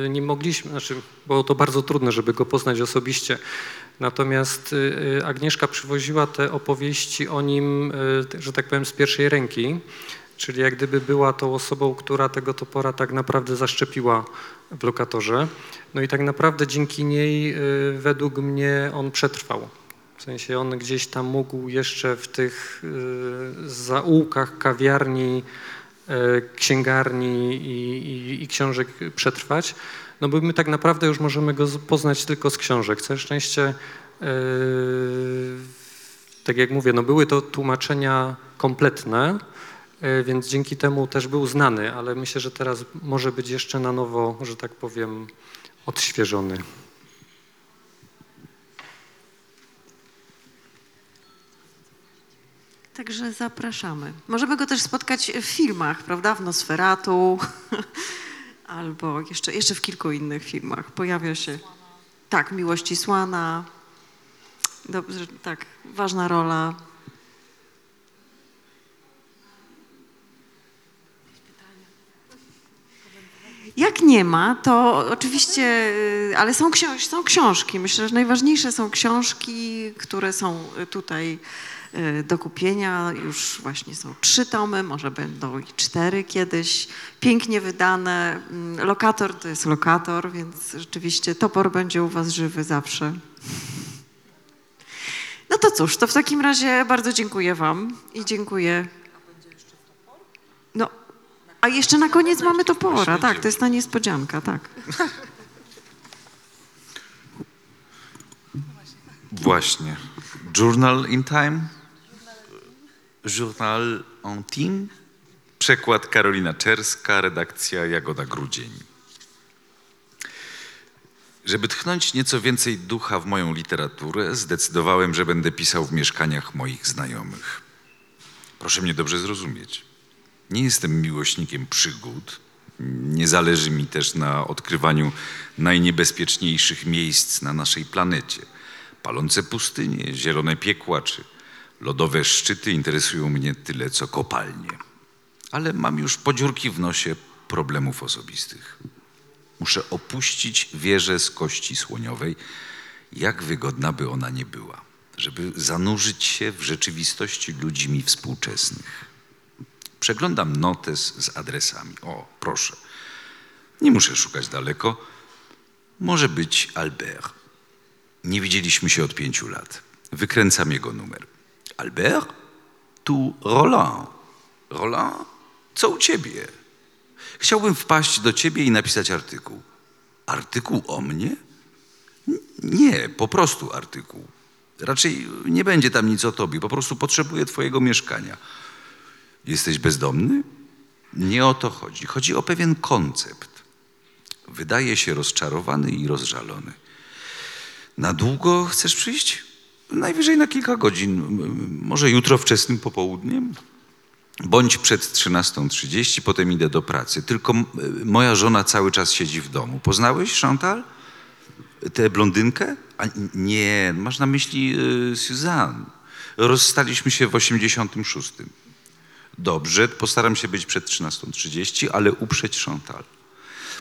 e, nie mogliśmy, znaczy było to bardzo trudne, żeby go poznać osobiście. Natomiast e, Agnieszka przywoziła te opowieści o nim, że tak powiem, z pierwszej ręki. Czyli jak gdyby była tą osobą, która tego topora tak naprawdę zaszczepiła w lokatorze. No i tak naprawdę dzięki niej y, według mnie on przetrwał. W sensie on gdzieś tam mógł jeszcze w tych y, zaułkach kawiarni, y, księgarni i, i, i książek przetrwać. No bo my tak naprawdę już możemy go poznać tylko z książek. Całe szczęście, tak jak mówię, no były to tłumaczenia kompletne, E, więc dzięki temu też był znany, ale myślę, że teraz może być jeszcze na nowo, że tak powiem, odświeżony. Także zapraszamy. Możemy go też spotkać w filmach, prawda? W Nosferatu albo jeszcze, jeszcze w kilku innych filmach. Pojawia się. Tak, Miłości Słana. Dobrze, tak, ważna rola. Jak nie ma, to oczywiście, y, ale są, książ- są książki. Myślę, że najważniejsze są książki, które są y, tutaj y, do kupienia. Już właśnie są trzy tomy, może będą i cztery kiedyś. Pięknie wydane. Mm, Lokator to jest lokator, więc rzeczywiście topor będzie u Was żywy zawsze. No to cóż, to w takim razie bardzo dziękuję Wam i dziękuję. No, a jeszcze na koniec mamy topora, tak, to jest ta niespodzianka, tak. Właśnie. Journal in Time? Journal en Time? Przekład Karolina Czerska, redakcja Jagoda Grudzień. Żeby tchnąć nieco więcej ducha w moją literaturę, zdecydowałem, że będę pisał w mieszkaniach moich znajomych. Proszę mnie dobrze zrozumieć. Nie jestem miłośnikiem przygód. Nie zależy mi też na odkrywaniu najniebezpieczniejszych miejsc na naszej planecie. Palące pustynie, zielone piekła czy lodowe szczyty interesują mnie tyle co kopalnie. Ale mam już podziurki w nosie problemów osobistych. Muszę opuścić wieżę z kości słoniowej, jak wygodna by ona nie była, żeby zanurzyć się w rzeczywistości ludzi mi współczesnych. Przeglądam notes z adresami. O, proszę. Nie muszę szukać daleko. Może być Albert. Nie widzieliśmy się od pięciu lat. Wykręcam jego numer. Albert? Tu Roland. Roland? Co u ciebie? Chciałbym wpaść do ciebie i napisać artykuł. Artykuł o mnie? Nie, po prostu artykuł. Raczej nie będzie tam nic o tobie, po prostu potrzebuję twojego mieszkania. Jesteś bezdomny? Nie o to chodzi. Chodzi o pewien koncept. Wydaje się rozczarowany i rozżalony. Na długo chcesz przyjść? Najwyżej na kilka godzin. Może jutro wczesnym popołudniem? Bądź przed 13.30, potem idę do pracy. Tylko moja żona cały czas siedzi w domu. Poznałeś Chantal? Tę blondynkę? A nie, masz na myśli y, Suzanne. Rozstaliśmy się w 86. Dobrze, postaram się być przed 13.30, ale uprzeć Chantal.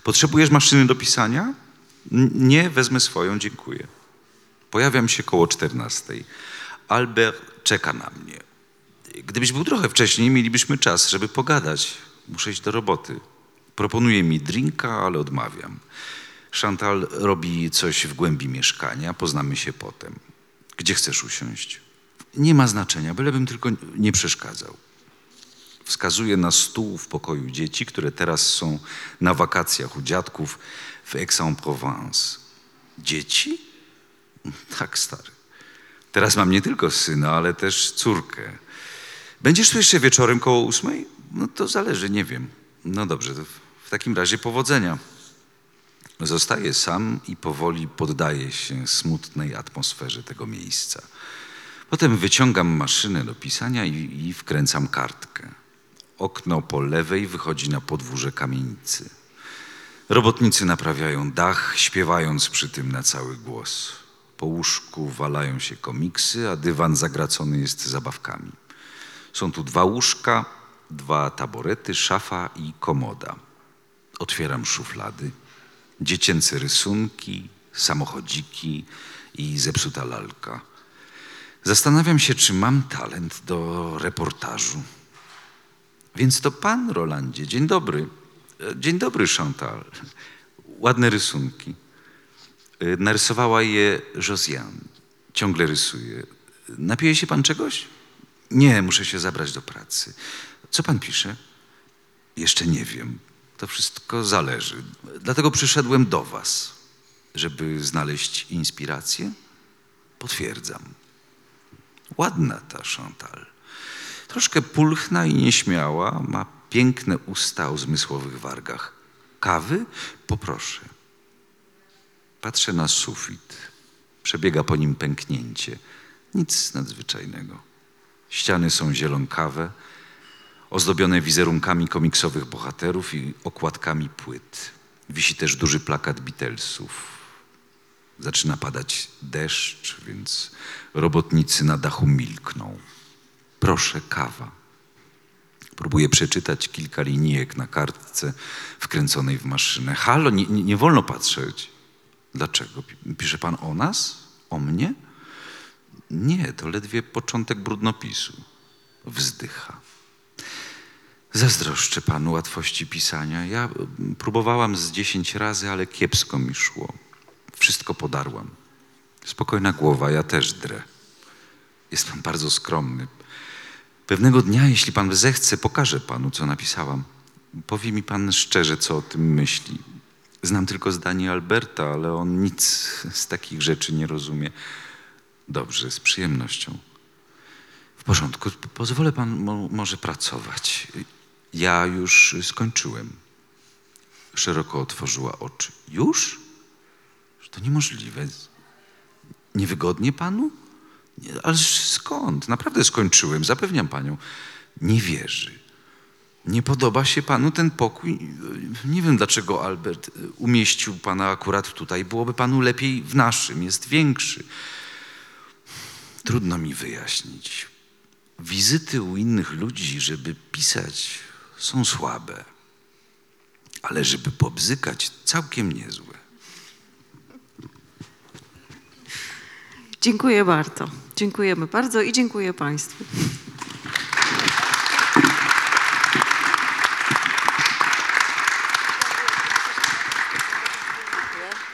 Potrzebujesz maszyny do pisania? Nie, wezmę swoją, dziękuję. Pojawiam się koło 14. Albert czeka na mnie. Gdybyś był trochę wcześniej, mielibyśmy czas, żeby pogadać. Muszę iść do roboty. Proponuje mi drinka, ale odmawiam. Chantal robi coś w głębi mieszkania, poznamy się potem. Gdzie chcesz usiąść? Nie ma znaczenia, bylebym tylko nie przeszkadzał. Wskazuje na stół w pokoju dzieci, które teraz są na wakacjach u dziadków w Aix-en-Provence. Dzieci? Tak, stary. Teraz mam nie tylko syna, ale też córkę. Będziesz tu jeszcze wieczorem koło ósmej? No to zależy, nie wiem. No dobrze, w- takim razie powodzenia. Zostaję sam i powoli poddaję się smutnej atmosferze tego miejsca. Potem wyciągam maszynę do pisania i, i wkręcam kartkę. Okno po lewej wychodzi na podwórze kamienicy. Robotnicy naprawiają dach, śpiewając przy tym na cały głos. Po łóżku walają się komiksy, a dywan zagracony jest zabawkami. Są tu dwa łóżka, dwa taborety, szafa i komoda. Otwieram szuflady. Dziecięce rysunki, samochodziki i zepsuta lalka. Zastanawiam się, czy mam talent do reportażu. Więc to pan, Rolandzie. Dzień dobry. E, Dzień dobry, Chantal. Ładne rysunki. E, Narysowała je Josiane. Ciągle rysuje. Napije się pan czegoś? Nie, muszę się zabrać do pracy. Co pan pisze? Jeszcze nie wiem. To wszystko zależy. Dlatego przyszedłem do was, żeby znaleźć inspirację. Potwierdzam. Ładna ta Chantal. Troszkę pulchna i nieśmiała, ma piękne usta o zmysłowych wargach. Kawy? Poproszę. Patrzę na sufit. Przebiega po nim pęknięcie. Nic nadzwyczajnego. Ściany są zielonkawe, ozdobione wizerunkami komiksowych bohaterów i okładkami płyt. Wisi też duży plakat Beatlesów. Zaczyna padać deszcz, więc robotnicy na dachu milkną. Proszę, kawa. Próbuję przeczytać kilka linijek na kartce wkręconej w maszynę. Halo, nie, nie, wolno patrzeć. Dlaczego? Pi- Pisze pan o nas? O mnie? Nie, to ledwie początek brudnopisu. Wzdycha. Zazdroszczę panu łatwości pisania. Ja mm, próbowałam z dziesięć razy, ale kiepsko mi szło. Wszystko podarłam. Spokojna głowa, ja też drę. Jest pan bardzo skromny. Pewnego dnia, jeśli pan zechce, pokażę panu, co napisałam. Powie mi pan szczerze, co o tym myśli. Znam tylko zdanie Alberta, ale on nic z takich rzeczy nie rozumie. Dobrze, z przyjemnością. W porządku, pozwolę pan mo- może pracować. Ja już skończyłem. Szeroko otworzyła oczy. Już? To niemożliwe. Niewygodnie panu? Ale skąd? Naprawdę skończyłem, zapewniam panią. Nie wierzy. Nie podoba się panu ten pokój? Nie wiem, dlaczego Albert umieścił pana akurat tutaj. Byłoby panu lepiej w naszym, jest większy. Trudno mi wyjaśnić. Wizyty u innych ludzi, żeby pisać, są słabe. Ale żeby pobzykać, całkiem niezłe. Dziękuję bardzo. Dziękujemy bardzo i dziękuję Państwu.